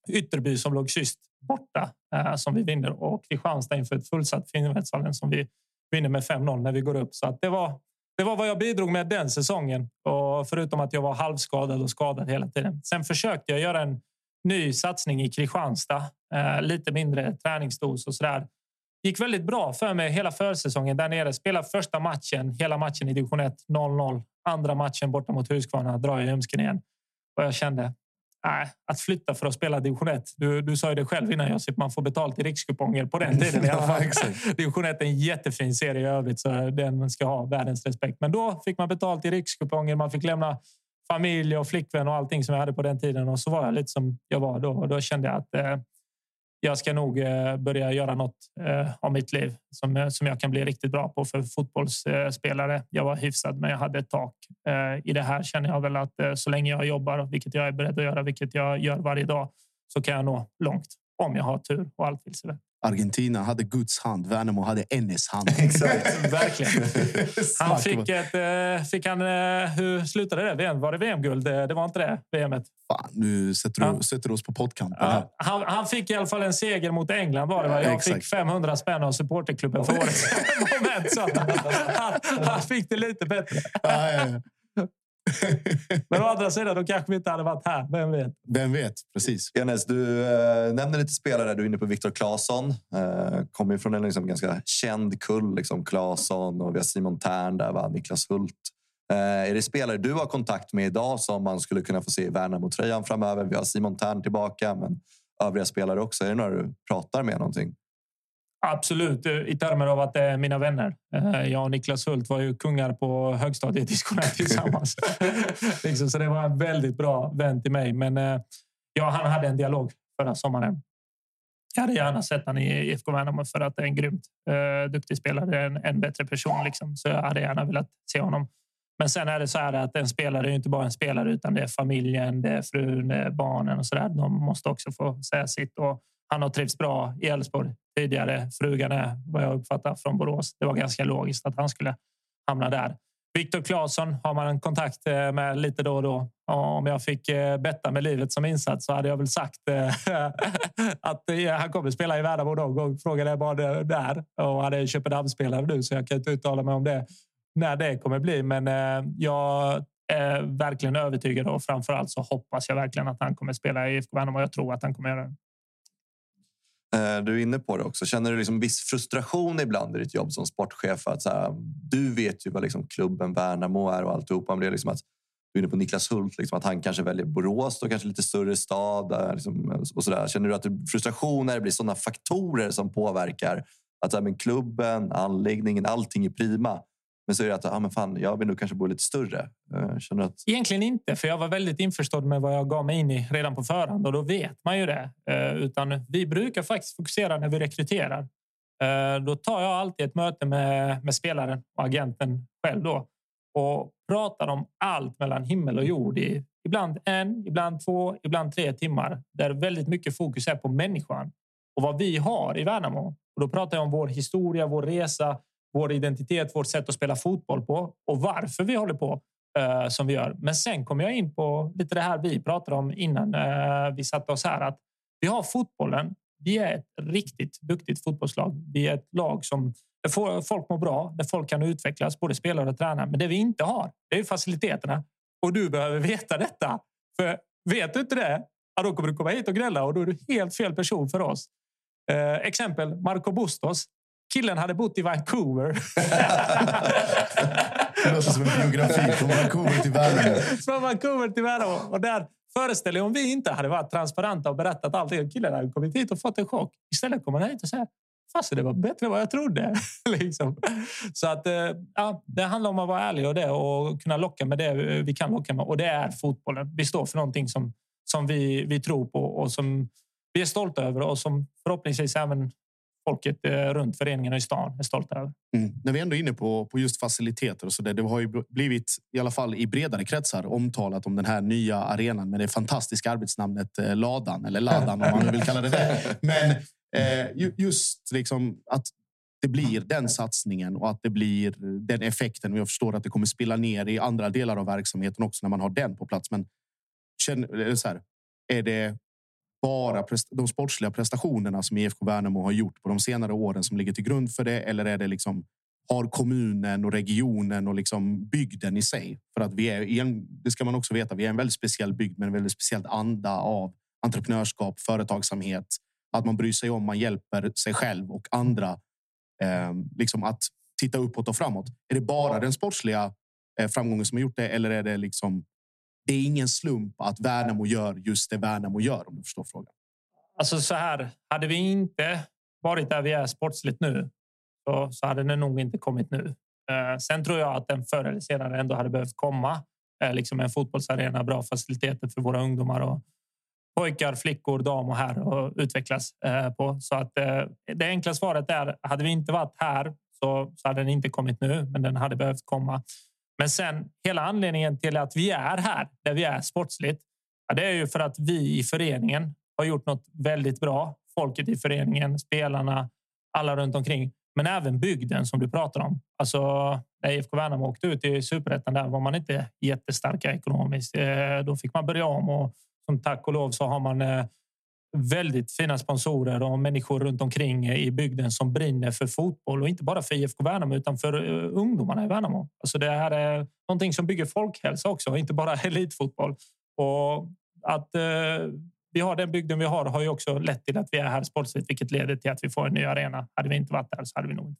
C: Ytterby som låg sist borta eh, som vi vinner och Kristianstad inför ett fullsatt Finnvedsvallen som vi vinner med 5-0 när vi går upp. Så det var det var vad jag bidrog med den säsongen. Och förutom att jag var halvskadad och skadad hela tiden. Sen försökte jag göra en ny satsning i Kristianstad. Eh, lite mindre träningsdos och sådär. Gick väldigt bra för mig hela försäsongen där nere. Spelade första matchen, hela matchen i division 1, 0-0. Andra matchen borta mot Huskvarna drar jag ljumsken igen. Och jag kände Nej, att flytta för att spela division 1. Du, du sa ju det själv innan Josip, man får betalt i rikskuponger på den tiden i alla fall. division 1 är en jättefin serie i övrigt så den ska ha världens respekt. Men då fick man betalt i rikskuponger. Man fick lämna familj och flickvän och allting som jag hade på den tiden. Och så var jag lite som jag var då. Och då kände jag att eh, jag ska nog eh, börja göra något eh, av mitt liv som, eh, som jag kan bli riktigt bra på för fotbollsspelare. Jag var hyfsad, men jag hade ett tak. I det här känner jag väl att så länge jag jobbar, vilket jag är beredd att göra, vilket jag gör varje dag, så kan jag nå långt om jag har tur och allt vill sig väl.
B: Argentina hade Guds hand, Värnamo hade Ennis hand.
C: Exakt, verkligen. Han fick ett... Eh, fick han, eh, hur slutade det? Var det VM-guld? Det var inte det, VMet?
B: Fan, nu sätter du, ja. sätter du oss på pottkanten. Ja,
C: han, han, fick i alla fall en seger mot England. Var det, va? Jag Exakt. fick 500 spänn av supporterklubben för årets moment. Så han, han, fick det lite bättre. Ja, ja, Men å andra sidan, då kanske vi inte hade varit här. Vem vet?
B: Vem vet? Precis.
D: Enes, du eh, nämner lite spelare. Du är inne på Viktor Claesson. Eh, kommer från en liksom, ganska känd kull. Liksom Claesson och vi har Simon Tern där, va? Niklas Hult. Eh, är det spelare du har kontakt med idag som man skulle kunna få se i Värnamo-tröjan framöver? Vi har Simon Tern tillbaka, men övriga spelare också. Är det några du pratar med någonting?
C: Absolut, i termer av att det är mina vänner. Eh, jag och Niklas Hult var ju kungar på högstadiet tillsammans. liksom, så det var en väldigt bra vän till mig. Men eh, ja, han hade en dialog förra sommaren. Jag hade gärna sett honom i IFK Värnamo för att det är en grymt duktig spelare, en, en bättre person. Liksom. Så jag hade gärna velat se honom. Men sen är det så här att en spelare är inte bara en spelare utan det är familjen, det är frun, det är barnen och så där. De måste också få säga sitt. Och han har trivts bra i Elfsborg tidigare. Frugan är vad jag uppfattar från Borås. Det var ganska logiskt att han skulle hamna där. Viktor Claesson har man en kontakt eh, med lite då och då. Om jag fick eh, betta med livet som insats så hade jag väl sagt eh, att han kommer spela i Värnamo någon gång. Frågan är bara där. Och han är Köpenhamnsspelare nu så jag kan inte uttala mig om det när det kommer bli. Men jag är verkligen övertygad och framförallt så hoppas jag verkligen att han kommer spela i IFK Värnamo jag tror att han kommer göra det.
D: Eh, du är inne på det också. Känner du liksom viss frustration ibland i ditt jobb som sportchef? Att så här, du vet ju vad liksom klubben Värnamo är och alltihopa. Men det är liksom att, du är inne på Niklas Hult, liksom att han kanske väljer Borås, då kanske lite större stad. Eh, liksom, och så där. Känner du att det frustration när det blir sådana faktorer som påverkar att så här, men klubben, anläggningen, allting är prima. Men så är det att ah, men fan, jag vill nog kanske bo lite större. Eh, känner att...
C: Egentligen inte, för jag var väldigt införstådd med vad jag gav mig in i redan på förhand och då vet man ju det. Eh, utan vi brukar faktiskt fokusera när vi rekryterar. Eh, då tar jag alltid ett möte med, med spelaren och agenten själv då och pratar om allt mellan himmel och jord i ibland en, ibland två, ibland tre timmar där väldigt mycket fokus är på människan och vad vi har i Värnamo. Och då pratar jag om vår historia, vår resa, vår identitet, vårt sätt att spela fotboll på och varför vi håller på eh, som vi gör. Men sen kommer jag in på lite det här vi pratade om innan eh, vi satte oss här. Att vi har fotbollen. Vi är ett riktigt duktigt fotbollslag. Vi är ett lag som där folk mår bra, där folk kan utvecklas, både spelare och tränare. Men det vi inte har, det är faciliteterna. Och du behöver veta detta. För vet du inte det, ja, då kommer du komma hit och gnälla och då är du helt fel person för oss. Eh, exempel Marco Bustos. Killen hade bott i Vancouver.
B: det låter som en biografi från Vancouver till Värnamo.
C: Från Vancouver till Värnamo. Och där föreställer om vi inte hade varit transparenta och berättat allt. Killen hade kommit hit och fått en chock. Istället kommer han hit och säger Fast det var bättre än vad jag trodde. liksom. Så att, eh, ja, det handlar om att vara ärlig och det och kunna locka med det vi kan locka med. Och det är fotbollen. Vi står för någonting som, som vi, vi tror på och som vi är stolta över och som förhoppningsvis även folket eh, runt föreningen i stan är stolta över.
B: Mm. När vi ändå är inne på, på just faciliteter och så där. Det har ju blivit i alla fall i bredare kretsar omtalat om den här nya arenan med det fantastiska arbetsnamnet eh, Ladan eller Ladan om man vill kalla det det. Men eh, just liksom att det blir den satsningen och att det blir den effekten. Och jag förstår att det kommer spilla ner i andra delar av verksamheten också när man har den på plats. Men känner, så här, är det bara de sportsliga prestationerna som IFK Värnamo har gjort på de senare åren som ligger till grund för det? Eller är det liksom har kommunen och regionen och liksom bygden i sig? För att vi är i en, det ska man också veta. Vi är en väldigt speciell bygd med en väldigt speciell anda av entreprenörskap, företagsamhet, att man bryr sig om, man hjälper sig själv och andra eh, liksom att titta uppåt och framåt. Är det bara den sportsliga eh, framgången som har gjort det? Eller är det liksom det är ingen slump att Värnamo gör just det Värnamo gör, om du förstår frågan.
C: Alltså så här, hade vi inte varit där vi är sportsligt nu så, så hade det nog inte kommit nu. Eh, sen tror jag att den förr eller senare ändå hade behövt komma. Eh, liksom en fotbollsarena, bra faciliteter för våra ungdomar och pojkar, flickor, dam och herr och utvecklas eh, på. Så att eh, det enkla svaret är hade vi inte varit här så, så hade den inte kommit nu, men den hade behövt komma. Men sen hela anledningen till att vi är här där vi är sportsligt. Ja, det är ju för att vi i föreningen har gjort något väldigt bra. Folket i föreningen, spelarna, alla runt omkring, men även bygden som du pratar om. Alltså när IFK Värnamo åkte ut i superettan där var man inte jättestarka ekonomiskt. Eh, då fick man börja om och som tack och lov så har man eh, väldigt fina sponsorer och människor runt omkring i bygden som brinner för fotboll och inte bara för IFK Värnamo utan för eh, ungdomarna i Värnamo. Alltså det här är någonting som bygger folkhälsa också, inte bara elitfotboll. Och att eh, vi har den bygden vi har har ju också lett till att vi är här sportsligt, vilket leder till att vi får en ny arena. Hade vi inte varit där så hade vi nog inte.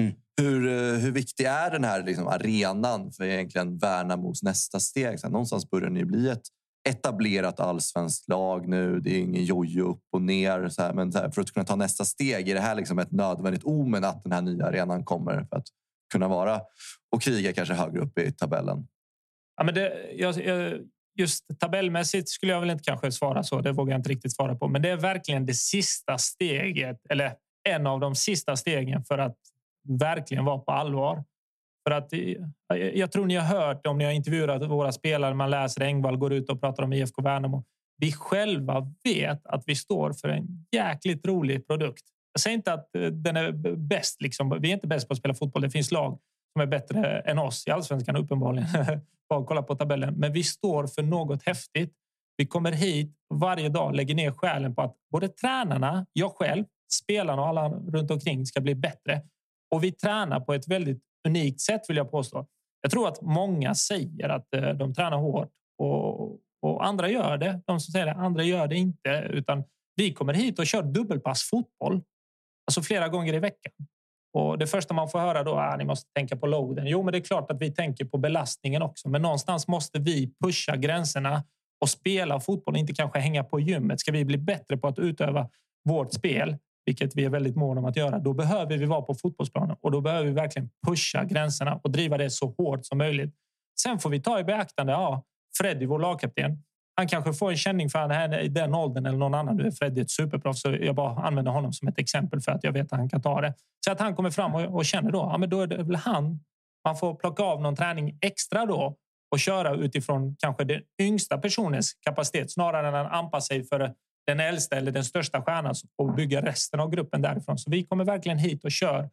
D: Mm. Hur, eh, hur viktig är den här liksom, arenan för egentligen Värnamos nästa steg? Så någonstans börjar ni bli ett etablerat allsvenskt lag nu. Det är ingen jojo upp och ner. Så här, men här, för att kunna ta nästa steg är det här liksom ett nödvändigt omen att den här nya arenan kommer för att kunna vara och kriga kanske högre upp i tabellen.
C: Ja, men det, jag, just tabellmässigt skulle jag väl inte kanske svara så. Det vågar jag inte riktigt svara på. Men det är verkligen det sista steget eller en av de sista stegen för att verkligen vara på allvar. För att eh, jag tror ni har hört om ni har intervjuat våra spelare. Man läser Engvall går ut och pratar om IFK Värnamo. Vi själva vet att vi står för en jäkligt rolig produkt. Jag säger inte att eh, den är bäst. Liksom. Vi är inte bäst på att spela fotboll. Det finns lag som är bättre än oss i allsvenskan uppenbarligen. Bara kolla på tabellen. Men vi står för något häftigt. Vi kommer hit varje dag, lägger ner själen på att både tränarna, jag själv, spelarna och alla runt omkring ska bli bättre. Och vi tränar på ett väldigt unikt sätt vill jag påstå. Jag tror att många säger att eh, de tränar hårt och, och andra gör det. De som säger det, andra gör det inte. Utan vi kommer hit och kör dubbelpass fotboll. Alltså flera gånger i veckan. Och det första man får höra då är att ni måste tänka på loaden. Jo, men det är klart att vi tänker på belastningen också. Men någonstans måste vi pusha gränserna och spela fotboll, inte kanske hänga på gymmet. Ska vi bli bättre på att utöva vårt spel, vilket vi är väldigt måna om att göra, då behöver vi vara på fotbollsplanen och då behöver vi verkligen pusha gränserna och driva det så hårt som möjligt. Sen får vi ta i beaktande. Ja, Freddy, vår lagkapten, han kanske får en känning för han i den åldern eller någon annan. Nu är Freddy ett superproffs, så jag bara använder honom som ett exempel för att jag vet att han kan ta det. Så att han kommer fram och, och känner då, ja, men då är det väl han. Man får plocka av någon träning extra då och köra utifrån kanske den yngsta personens kapacitet snarare än att anpassa sig för den äldsta eller den största stjärnan och bygga resten av gruppen därifrån. Så vi kommer verkligen hit och kör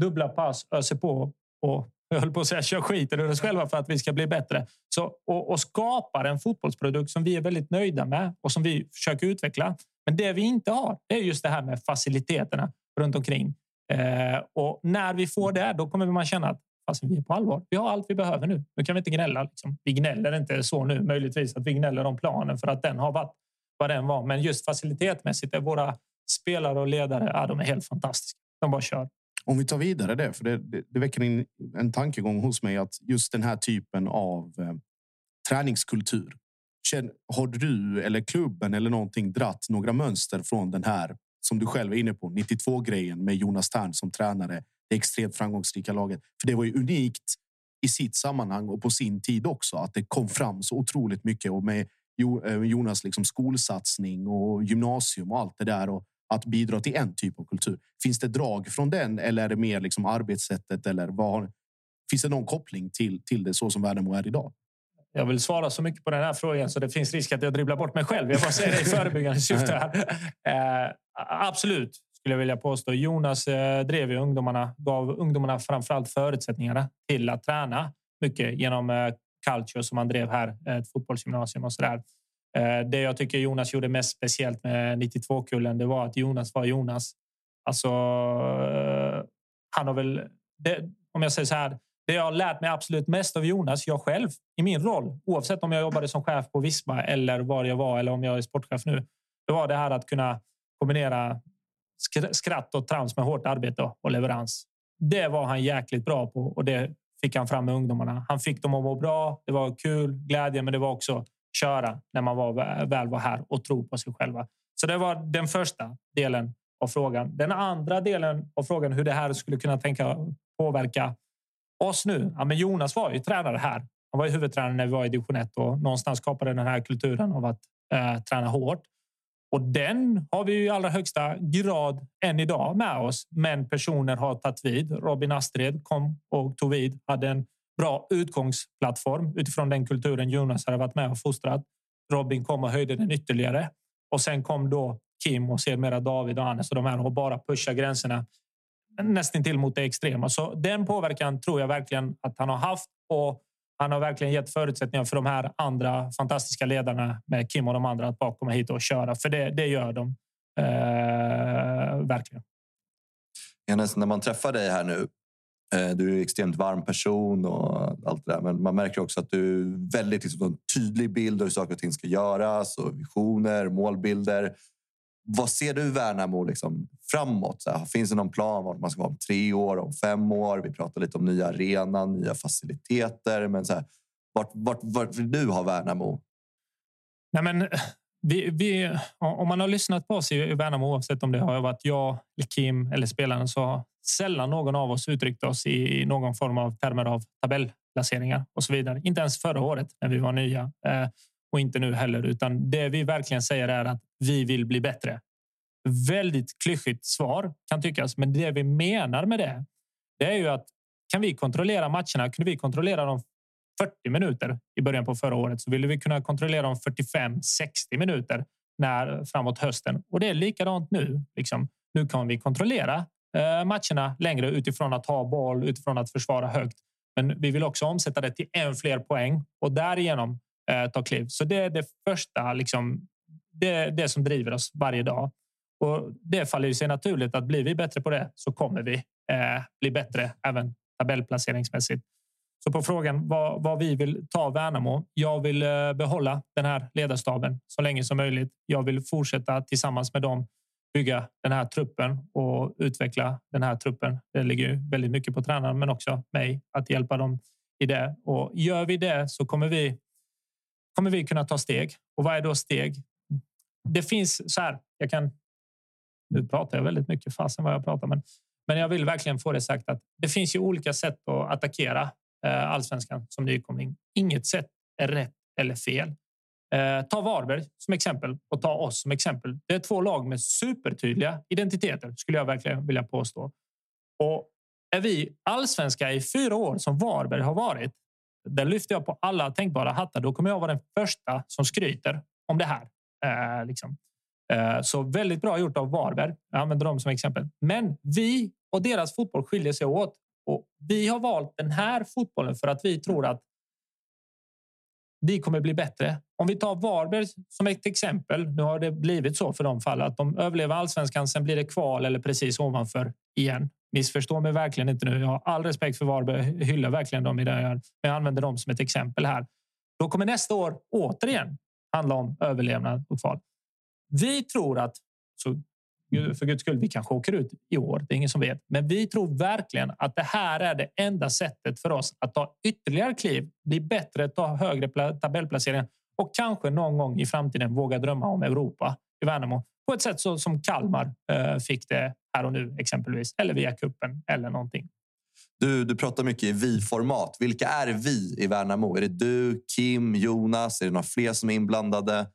C: dubbla pass, öser på och jag höll på att säga kör skiten ur oss själva för att vi ska bli bättre. Så, och, och skapar en fotbollsprodukt som vi är väldigt nöjda med och som vi försöker utveckla. Men det vi inte har är just det här med faciliteterna runt omkring. Eh, och när vi får det, då kommer man känna att fast vi är på allvar. Vi har allt vi behöver nu. Nu kan vi inte gnälla. Liksom. Vi gnäller inte så nu. Möjligtvis att vi gnäller om planen för att den har varit vad den var. Men just facilitetmässigt är våra spelare och ledare ja, de är helt fantastiska. De bara kör.
B: Om vi tar vidare det, för det, det, det väcker en, en tankegång hos mig att just den här typen av eh, träningskultur. Har du eller klubben eller någonting dratt några mönster från den här som du själv är inne på 92 grejen med Jonas Tern som tränare? Det extremt framgångsrika laget, för det var ju unikt i sitt sammanhang och på sin tid också att det kom fram så otroligt mycket och med Jonas liksom skolsatsning och gymnasium och allt det där och att bidra till en typ av kultur. Finns det drag från den eller är det mer liksom arbetssättet? Eller vad, finns det någon koppling till, till det så som Värnamo är idag?
C: Jag vill svara så mycket på den här frågan så det finns risk att jag dribblar bort mig själv. Jag bara säger det i förebyggande syfte. Eh, absolut, skulle jag vilja påstå. Jonas eh, drev ju ungdomarna, gav ungdomarna framförallt förutsättningarna till att träna mycket genom eh, Calcio som han drev här, eh, ett fotbollsgymnasium och så där. Eh, det jag tycker Jonas gjorde mest speciellt med 92-kullen, det var att Jonas var Jonas. Alltså, eh, han har väl... Det, om jag säger så här, det jag har lärt mig absolut mest av Jonas, jag själv, i min roll, oavsett om jag jobbade som chef på Visma eller var jag var eller om jag är sportchef nu, det var det här att kunna kombinera skratt och trams med hårt arbete och leverans. Det var han jäkligt bra på och det fick han fram med ungdomarna. Han fick dem att må bra. Det var kul, glädje, men det var också köra när man var, väl var här och tro på sig själva. Så det var den första delen av frågan. Den andra delen av frågan hur det här skulle kunna tänka påverka oss nu. Ja, men Jonas var ju tränare här. Han var ju huvudtränare när vi var i division 1 och någonstans skapade den här kulturen av att eh, träna hårt. Och den har vi i allra högsta grad än idag med oss. Men personer har tagit vid. Robin Astrid kom och tog vid, hade en bra utgångsplattform utifrån den kulturen Jonas hade varit med och fostrat. Robin kom och höjde den ytterligare och sen kom då Kim och sedermera David och Anders och de här och bara pusha gränserna nästan till mot det extrema. Så den påverkan tror jag verkligen att han har haft och han har verkligen gett förutsättningar för de här andra fantastiska ledarna med Kim och de andra att bara komma hit och köra. För det, det gör de eh, verkligen.
D: Enes, när man träffar dig här nu Eh, du är en extremt varm person och allt det där. Men man märker också att du är väldigt liksom, en tydlig bild av hur saker och ting ska göras och visioner, målbilder. Vad ser du Värnamo liksom, framåt? Så här, finns det någon plan vart man ska vara om tre år, om fem år? Vi pratar lite om nya arenan, nya faciliteter. Men så här, vart, vart, vart vill du ha Värnamo?
C: Nej, men vi, vi, om man har lyssnat på oss i Värnamo, oavsett om det har varit jag, Kim eller spelaren så har sällan någon av oss uttryckt oss i någon form av termer av tabellplaceringar och så vidare. Inte ens förra året när vi var nya eh, och inte nu heller, utan det vi verkligen säger är att vi vill bli bättre. Väldigt klyschigt svar kan tyckas, men det vi menar med det, det är ju att kan vi kontrollera matcherna? Kunde vi kontrollera dem 40 minuter i början på förra året så ville vi kunna kontrollera dem 45 60 minuter när framåt hösten. Och det är likadant nu. Liksom. Nu kan vi kontrollera eh, matcherna längre utifrån att ha boll, utifrån att försvara högt. Men vi vill också omsätta det till än fler poäng och därigenom eh, ta kliv. Så det är det första, liksom, det, det som driver oss varje dag. Och det faller sig naturligt att blir vi bättre på det så kommer vi eh, bli bättre även tabellplaceringsmässigt. Så på frågan vad, vad vi vill ta Värnamo. Jag vill eh, behålla den här ledarstaben så länge som möjligt. Jag vill fortsätta tillsammans med dem bygga den här truppen och utveckla den här truppen. Det ligger ju väldigt mycket på tränaren, men också mig att hjälpa dem i det. Och gör vi det så kommer vi kommer vi kunna ta steg. Och vad är då steg? Det finns så här. Jag kan. Nu pratar jag väldigt mycket fasen vad jag pratar, men men jag vill verkligen få det sagt att det finns ju olika sätt att attackera eh, allsvenskan som nykomling. Inget sätt är rätt eller fel. Eh, ta Varberg som exempel och ta oss som exempel. Det är två lag med supertydliga identiteter skulle jag verkligen vilja påstå. Och är vi allsvenska i fyra år som Varberg har varit, där lyfter jag på alla tänkbara hattar. Då kommer jag vara den första som skryter om det här. Eh, liksom. Eh, så väldigt bra gjort av Varberg. Jag använder dem som exempel. Men vi och deras fotboll skiljer sig åt. Och vi har valt den här fotbollen för att vi tror att vi kommer bli bättre. Om vi tar Varberg som ett exempel. Nu har det blivit så för de fall att de överlever allsvenskan. Sen blir det kval eller precis ovanför igen. Missförstå mig verkligen inte nu. Jag har all respekt för Varberg. Hyllar verkligen dem i det jag gör. Men jag använder dem som ett exempel här. Då kommer nästa år återigen handla om överlevnad och kval. Vi tror att, så för guds skull, vi kanske åker ut i år. Det är ingen som vet. Men vi tror verkligen att det här är det enda sättet för oss att ta ytterligare kliv, bli bättre, ta högre tabellplaceringar och kanske någon gång i framtiden våga drömma om Europa i Värnamo på ett sätt så som Kalmar eh, fick det här och nu exempelvis eller via kuppen eller någonting.
D: Du, du pratar mycket i vi-format. Vilka är vi i Värnamo? Är det du, Kim, Jonas? Är det några fler som är inblandade?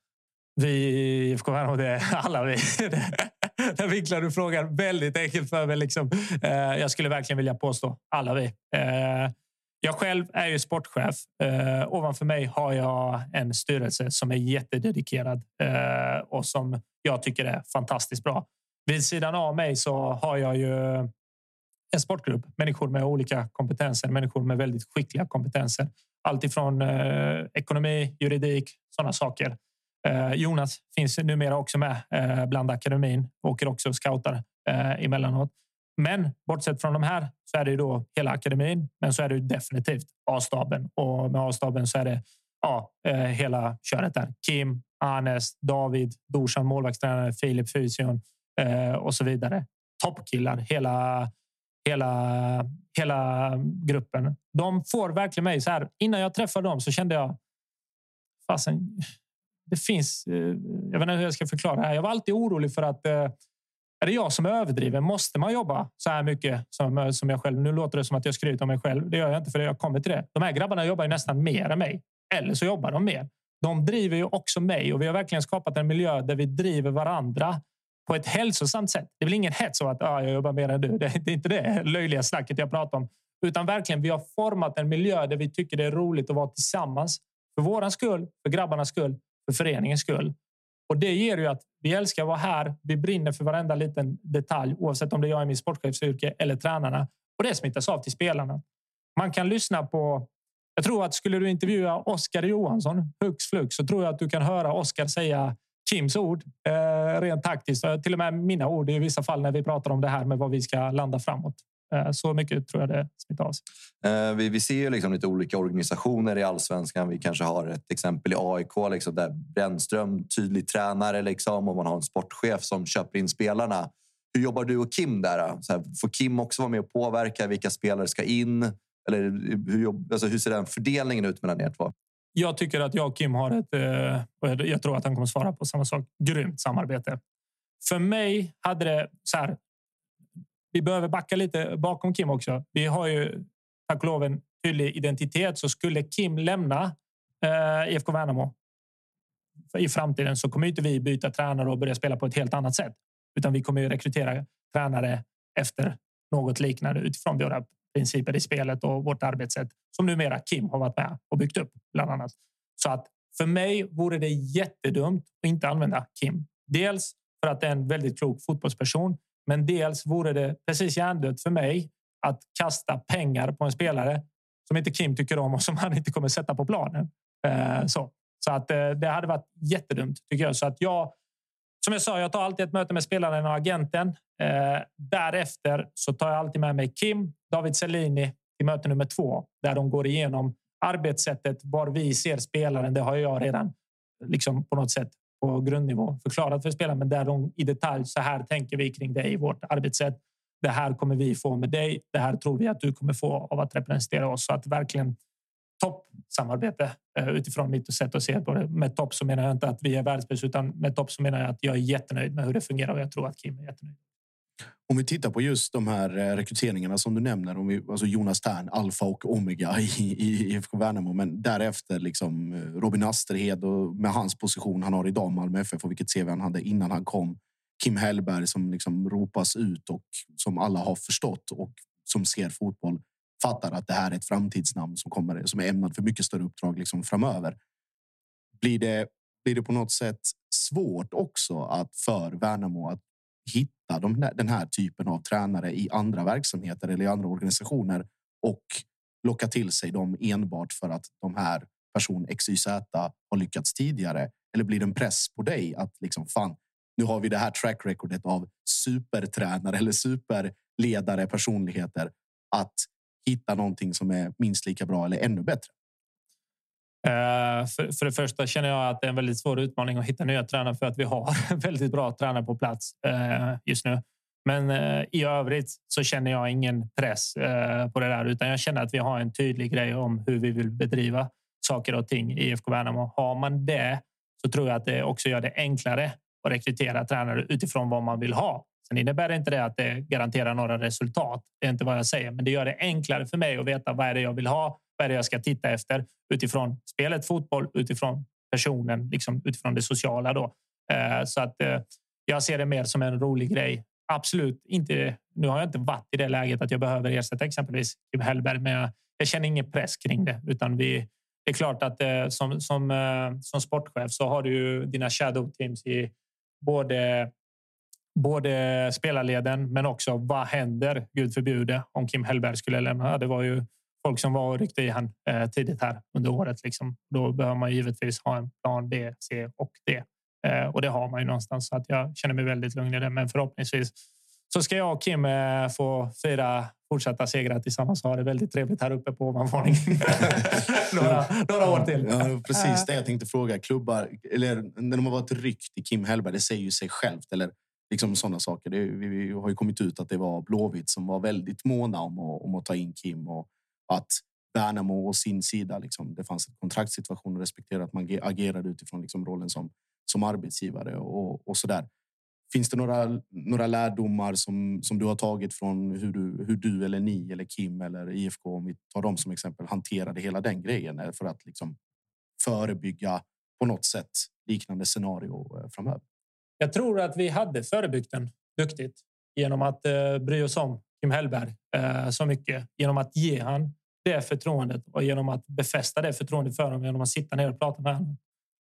C: Vi i IFK Värnamo, det är alla vi. Där vinklar du frågan väldigt enkelt för mig. Liksom. Eh, jag skulle verkligen vilja påstå alla vi. Eh, jag själv är ju sportchef. Eh, ovanför mig har jag en styrelse som är jättededikerad eh, och som jag tycker är fantastiskt bra. Vid sidan av mig så har jag ju en sportgrupp. Människor med olika kompetenser, människor med väldigt skickliga kompetenser. Allt ifrån eh, ekonomi, juridik, sådana saker. Eh, Jonas finns numera också med eh, bland akademin. Åker också och scoutar eh, emellanåt. Men bortsett från de här så är det ju då hela akademin. Men så är det ju definitivt A-staben och med A-staben så är det ja, eh, hela köret där. Kim, Anes, David, Dorsan, målvaktstränare, Filip, fysion eh, och så vidare. Toppkillar, hela, hela, hela gruppen. De får verkligen mig så här. Innan jag träffade dem så kände jag fasen, det finns. Eh, jag vet inte hur jag ska förklara det här. Jag var alltid orolig för att eh, är det jag som är överdriven? Måste man jobba så här mycket som, som jag själv? Nu låter det som att jag skryter om mig själv. Det gör jag inte för jag kommer till det. De här grabbarna jobbar ju nästan mer än mig. Eller så jobbar de mer. De driver ju också mig och vi har verkligen skapat en miljö där vi driver varandra på ett hälsosamt sätt. Det är väl ingen hets av att ah, jag jobbar mer än du. Det, är inte det löjliga snacket jag pratar om. Utan verkligen, vi har format en miljö där vi tycker det är roligt att vara tillsammans. För våran skull, för grabbarnas skull för föreningens skull. Och det ger ju att vi älskar att vara här. Vi brinner för varenda liten detalj, oavsett om det är jag i min sportchefsyrke eller tränarna. Och det smittas av till spelarna. Man kan lyssna på. Jag tror att skulle du intervjua Oskar Johansson hux flux så tror jag att du kan höra Oskar säga Kims ord eh, rent taktiskt. Till och med mina ord i vissa fall när vi pratar om det här med vad vi ska landa framåt. Eh, så mycket tror jag det smittar av sig.
D: Eh, vi, vi ser ju liksom lite olika organisationer i allsvenskan. Vi kanske har ett exempel i AIK liksom, där Brännström tydlig tränare liksom, och man har en sportchef som köper in spelarna. Hur jobbar du och Kim där? Så här, får Kim också vara med och påverka vilka spelare ska in? Eller hur, jobb, alltså, hur ser den fördelningen ut mellan er två?
C: Jag tycker att jag och Kim har ett, eh, och jag tror att han kommer svara på samma sak, grymt samarbete. För mig hade det så här, vi behöver backa lite bakom Kim också. Vi har ju tack och lov en tydlig identitet. Så skulle Kim lämna eh, IFK Värnamo i framtiden så kommer inte vi byta tränare och börja spela på ett helt annat sätt. Utan vi kommer ju rekrytera tränare efter något liknande utifrån våra principer i spelet och vårt arbetssätt som numera Kim har varit med och byggt upp bland annat. Så att för mig vore det jättedumt att inte använda Kim. Dels för att det är en väldigt klok fotbollsperson, men dels vore det precis hjärndött för mig att kasta pengar på en spelare som inte Kim tycker om och som han inte kommer sätta på planen. Eh, så, så att eh, det hade varit jättedumt tycker jag. Så att jag, som jag sa, jag tar alltid ett möte med spelaren och agenten. Eh, därefter så tar jag alltid med mig Kim, David Cellini till möte nummer två där de går igenom arbetssättet, var vi ser spelaren. Det har jag redan liksom på något sätt på grundnivå förklarat för spelarna. men där de i detalj. Så här tänker vi kring dig i vårt arbetssätt. Det här kommer vi få med dig. Det här tror vi att du kommer få av att representera oss. Så att verkligen toppsamarbete samarbete utifrån mitt sätt att se på det. Med topp så menar jag inte att vi är världsbäst, utan med topp så menar jag att jag är jättenöjd med hur det fungerar och jag tror att Kim är jättenöjd.
B: Om vi tittar på just de här eh, rekryteringarna som du nämner, om vi, alltså Jonas Tern, alfa och omega i, i IFK Värnamo, men därefter liksom eh, Robin Asterhed och med hans position han har idag Malmö FF och vilket CV han hade innan han kom. Kim Hellberg som liksom ropas ut och som alla har förstått och som ser fotboll fattar att det här är ett framtidsnamn som kommer som är ämnat för mycket större uppdrag liksom framöver. Blir det, blir det på något sätt svårt också att för Värnamo att hitta de, den här typen av tränare i andra verksamheter eller i andra organisationer och locka till sig dem enbart för att de här person XYZ har lyckats tidigare? Eller blir det en press på dig att liksom fan, nu har vi det här track recordet av supertränare eller superledare, personligheter att hitta någonting som är minst lika bra eller ännu bättre?
C: Eh, för, för det första känner jag att det är en väldigt svår utmaning att hitta nya tränare för att vi har väldigt bra tränare på plats eh, just nu. Men eh, i övrigt så känner jag ingen press på det där, utan jag känner att vi har en tydlig grej om hur vi vill bedriva saker och ting i IFK Värnamo. Har man det så tror jag att det också gör det enklare att rekrytera tränare utifrån vad man vill ha. Sen innebär det inte det att det garanterar några resultat. Det är inte vad jag säger, men det gör det enklare för mig att veta vad är det jag vill ha vad är det jag ska titta efter utifrån spelet fotboll, utifrån personen, liksom utifrån det sociala. Då. Eh, så att eh, jag ser det mer som en rolig grej. Absolut inte. Nu har jag inte varit i det läget att jag behöver ersätta exempelvis Kim Hellberg, men jag, jag känner ingen press kring det, utan vi. Det är klart att eh, som, som, som sportchef så har du dina shadow teams i både både spelarleden, men också vad händer, gud förbjude, om Kim Hellberg skulle lämna. Det var ju folk som var och ryckte i han eh, tidigt här under året. Liksom. Då behöver man givetvis ha en plan B, C och D. Eh, och det har man ju någonstans så att jag känner mig väldigt lugn i det. Men förhoppningsvis så ska jag och Kim eh, få fira fortsatta segrar tillsammans och ha det väldigt trevligt här uppe på ovanvåningen. några, några år till.
B: Ja, precis det jag tänkte fråga. Klubbar, eller när de har varit ryckt i Kim Hellberg, det säger ju sig självt. Eller liksom sådana saker. Det, vi, har ju kommit ut att det var Blåvitt som var väldigt måna om, om att ta in Kim. Och att Värnamo och sin sida, liksom, det fanns en kontraktssituation och respektera att man agerade utifrån liksom, rollen som, som arbetsgivare och, och så där. Finns det några, några lärdomar som, som du har tagit från hur du, hur du eller ni eller Kim eller IFK, om vi tar dem som exempel, hanterade hela den grejen eh, för att liksom förebygga på något sätt liknande scenario eh, framöver?
C: Jag tror att vi hade förebyggt den duktigt genom att eh, bry oss om Kim Hellberg eh, så mycket genom att ge han det förtroendet och genom att befästa det förtroendet för honom genom att sitta ner och prata med honom.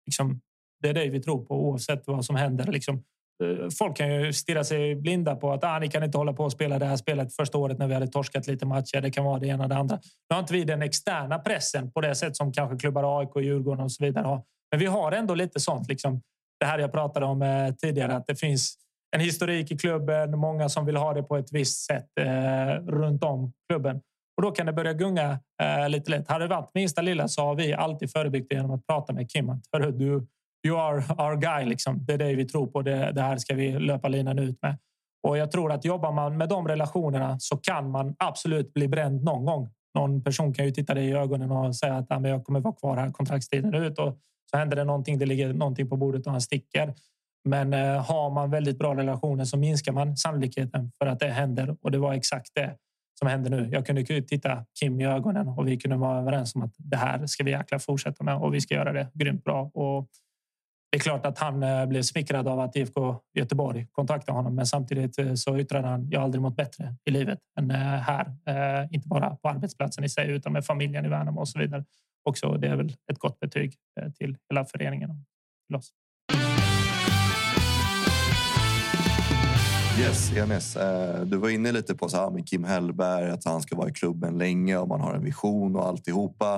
C: Liksom, det är det vi tror på oavsett vad som händer. Liksom, eh, folk kan ju stirra sig blinda på att ah, ni kan inte hålla på och spela det här spelet första året när vi hade torskat lite matcher. Det kan vara det ena och det andra. Nu har inte vi den externa pressen på det sätt som kanske klubbar AIK, Djurgården och så vidare har. Men vi har ändå lite sånt. Liksom, det här jag pratade om eh, tidigare, att det finns en historik i klubben. Många som vill ha det på ett visst sätt eh, runt om klubben. Och då kan det börja gunga eh, lite lätt. Hade det varit minsta lilla så har vi alltid förebyggt det genom att prata med Kim. Att, du, you are our guy. Liksom. Det är det vi tror på. Det, det här ska vi löpa linan ut med. Och jag tror att jobbar man med de relationerna så kan man absolut bli bränd någon gång. Någon person kan ju titta dig i ögonen och säga att jag kommer vara kvar här kontraktstiden ut. Och så händer det någonting. Det ligger någonting på bordet och han sticker. Men eh, har man väldigt bra relationer så minskar man sannolikheten för att det händer. Och det var exakt det som händer nu. Jag kunde titta Kim i ögonen och vi kunde vara överens om att det här ska vi jäkla fortsätta med och vi ska göra det grymt bra. Och det är klart att han eh, blev smickrad av att IFK Göteborg kontaktade honom, men samtidigt eh, så yttrade han jag har aldrig mått bättre i livet än eh, här. Inte bara på arbetsplatsen i sig, utan med familjen i Värnamo och så vidare. Också det är väl ett gott betyg till hela föreningen och till oss.
D: Yes, EMS. Eh, du var inne lite på så här med Kim Hellberg, att han ska vara i klubben länge och man har en vision och alltihopa.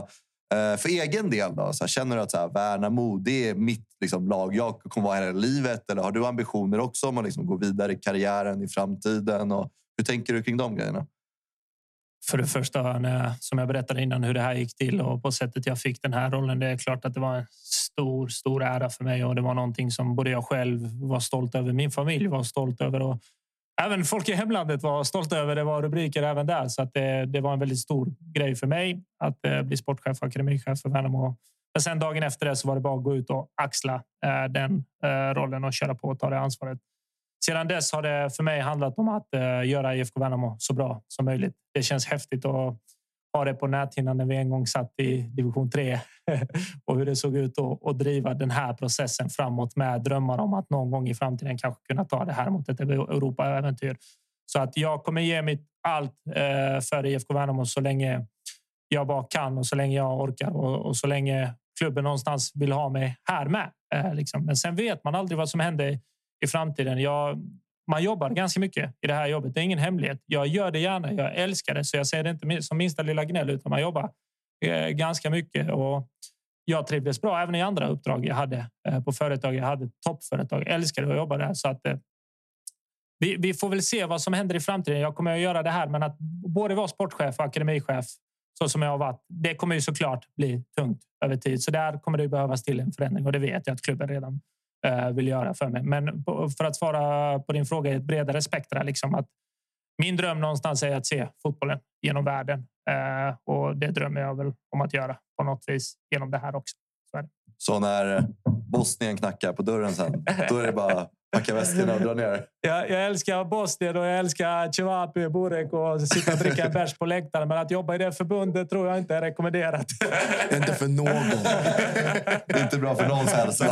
D: Eh, för egen del, då, så här, känner du att så här, Värnamo det är mitt liksom, lag? Jag kommer vara här hela livet. Eller har du ambitioner också om att liksom, gå vidare i karriären i framtiden? Och hur tänker du kring de grejerna?
C: för det första, när, som jag berättade innan, hur det här gick till och på sättet jag fick den här rollen. Det är klart att det var en stor, stor ära för mig och det var någonting som både jag själv var stolt över, min familj var stolt över och även folk i hemlandet var stolta över. Det var rubriker även där, så att det, det var en väldigt stor grej för mig att eh, bli sportchef och akademichef för Värnamo. Men sen dagen efter det så var det bara att gå ut och axla eh, den eh, rollen och köra på och ta det ansvaret. Sedan dess har det för mig handlat om att eh, göra IFK Värnamo så bra som möjligt. Det känns häftigt och ha det på näthinnan när vi en gång satt i division 3 och hur det såg ut och, driva den här processen framåt med drömmar om att någon gång i framtiden kanske kunna ta det här mot ett Europa-äventyr. Så att jag kommer ge mitt allt eh, för IFK Värnamo så länge jag bara kan och så länge jag orkar och, och så länge klubben någonstans vill ha mig här med. Eh, liksom. Men sen vet man aldrig vad som händer i framtiden. Jag, man jobbar ganska mycket i det här jobbet. Det är ingen hemlighet. Jag gör det gärna. Jag älskar det, så jag ser det inte som minsta lilla gnäll, utan man jobbar eh, ganska mycket. Och jag trivdes bra även i andra uppdrag jag hade eh, på företag. Jag hade toppföretag. Jag älskade att jobba där. Så att, eh, vi, vi, får väl se vad som händer i framtiden. Jag kommer att göra det här, men att både vara sportchef och akademichef så som jag har varit. Det kommer ju såklart bli tungt över tid, så där kommer det behövas till en förändring och det vet jag att klubben redan Eh, vill göra för mig. Men för att svara på din fråga i ett bredare spektra, liksom att min dröm någonstans är att se fotbollen genom världen eh, och det drömmer jag väl om att göra på något vis genom det här också.
D: Så, så när Bosnien knackar på dörren sen, då är det bara packa väskorna och dra ner?
C: Jag, jag älskar Bosnien och jag älskar Cevapi, Burek och sitta och dricka en bärs på läktaren. Men att jobba i det förbundet tror jag inte är rekommenderat.
B: inte för någon.
D: det är inte bra för någons hälsa.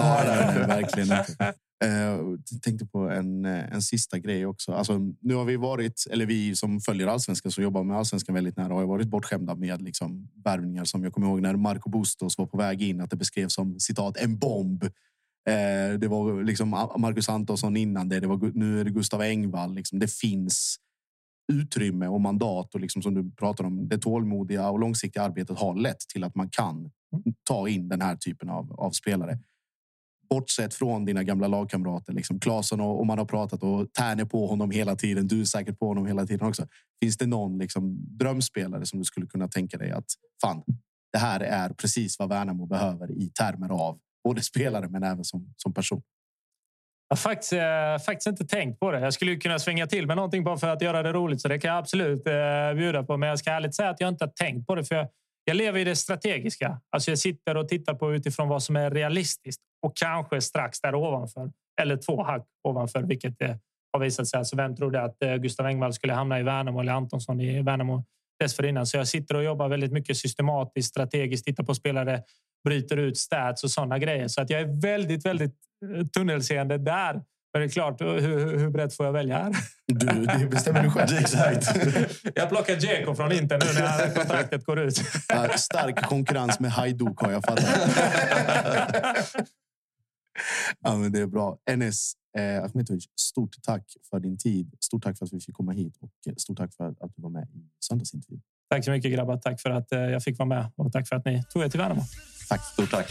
B: Verkligen inte. Eh, jag tänkte på en, eh, en sista grej också. Alltså, nu har vi varit, eller vi som följer allsvenskan som jobbar med allsvenskan väldigt nära har varit bortskämda med liksom, värvningar som jag kommer ihåg när Marco Bustos var på väg in att det beskrevs som citat en bomb Eh, det var liksom Marcus Antonsson innan det. det var, nu är det Gustav Engvall. Liksom. Det finns utrymme och mandat och liksom som du pratar om. Det tålmodiga och långsiktiga arbetet har lett till att man kan ta in den här typen av, av spelare. Bortsett från dina gamla lagkamrater, liksom Claesson och, och man har pratat och Tärne på honom hela tiden. Du är säkert på honom hela tiden också. Finns det någon liksom, drömspelare som du skulle kunna tänka dig att fan, det här är precis vad Värnamo behöver i termer av både spelare men även som, som person.
C: Jag har faktiskt, eh, faktiskt inte tänkt på det. Jag skulle kunna svänga till med någonting bara för att göra det roligt, så det kan jag absolut eh, bjuda på. Men jag ska ärligt säga att jag inte har tänkt på det, för jag, jag lever i det strategiska. Alltså jag sitter och tittar på utifrån vad som är realistiskt och kanske strax där ovanför eller två hack ovanför, vilket det har visat sig. Alltså vem trodde att eh, Gustav Engvall skulle hamna i Värnamo eller Antonsson i Värnamo dessförinnan? Så jag sitter och jobbar väldigt mycket systematiskt, strategiskt, tittar på spelare bryter ut stats och sådana grejer. Så att jag är väldigt, väldigt eh, tunnelseende där. Men det är klart, hur, hur brett får jag välja här?
B: Du, det bestämmer du själv.
D: Exakt.
C: Jag plockar Djeko från Inter nu när kontraktet går ut.
B: stark konkurrens med Hajduk har jag fattat. ja, men det är bra. Enes eh, Ahmetovic, stort tack för din tid. Stort tack för att vi fick komma hit och stort tack för att du var med i söndagsintervjun.
C: Tack så mycket grabbar. Tack för att eh, jag fick vara med och tack för att ni tog er till Värnamo.
D: Tack. Stort tack.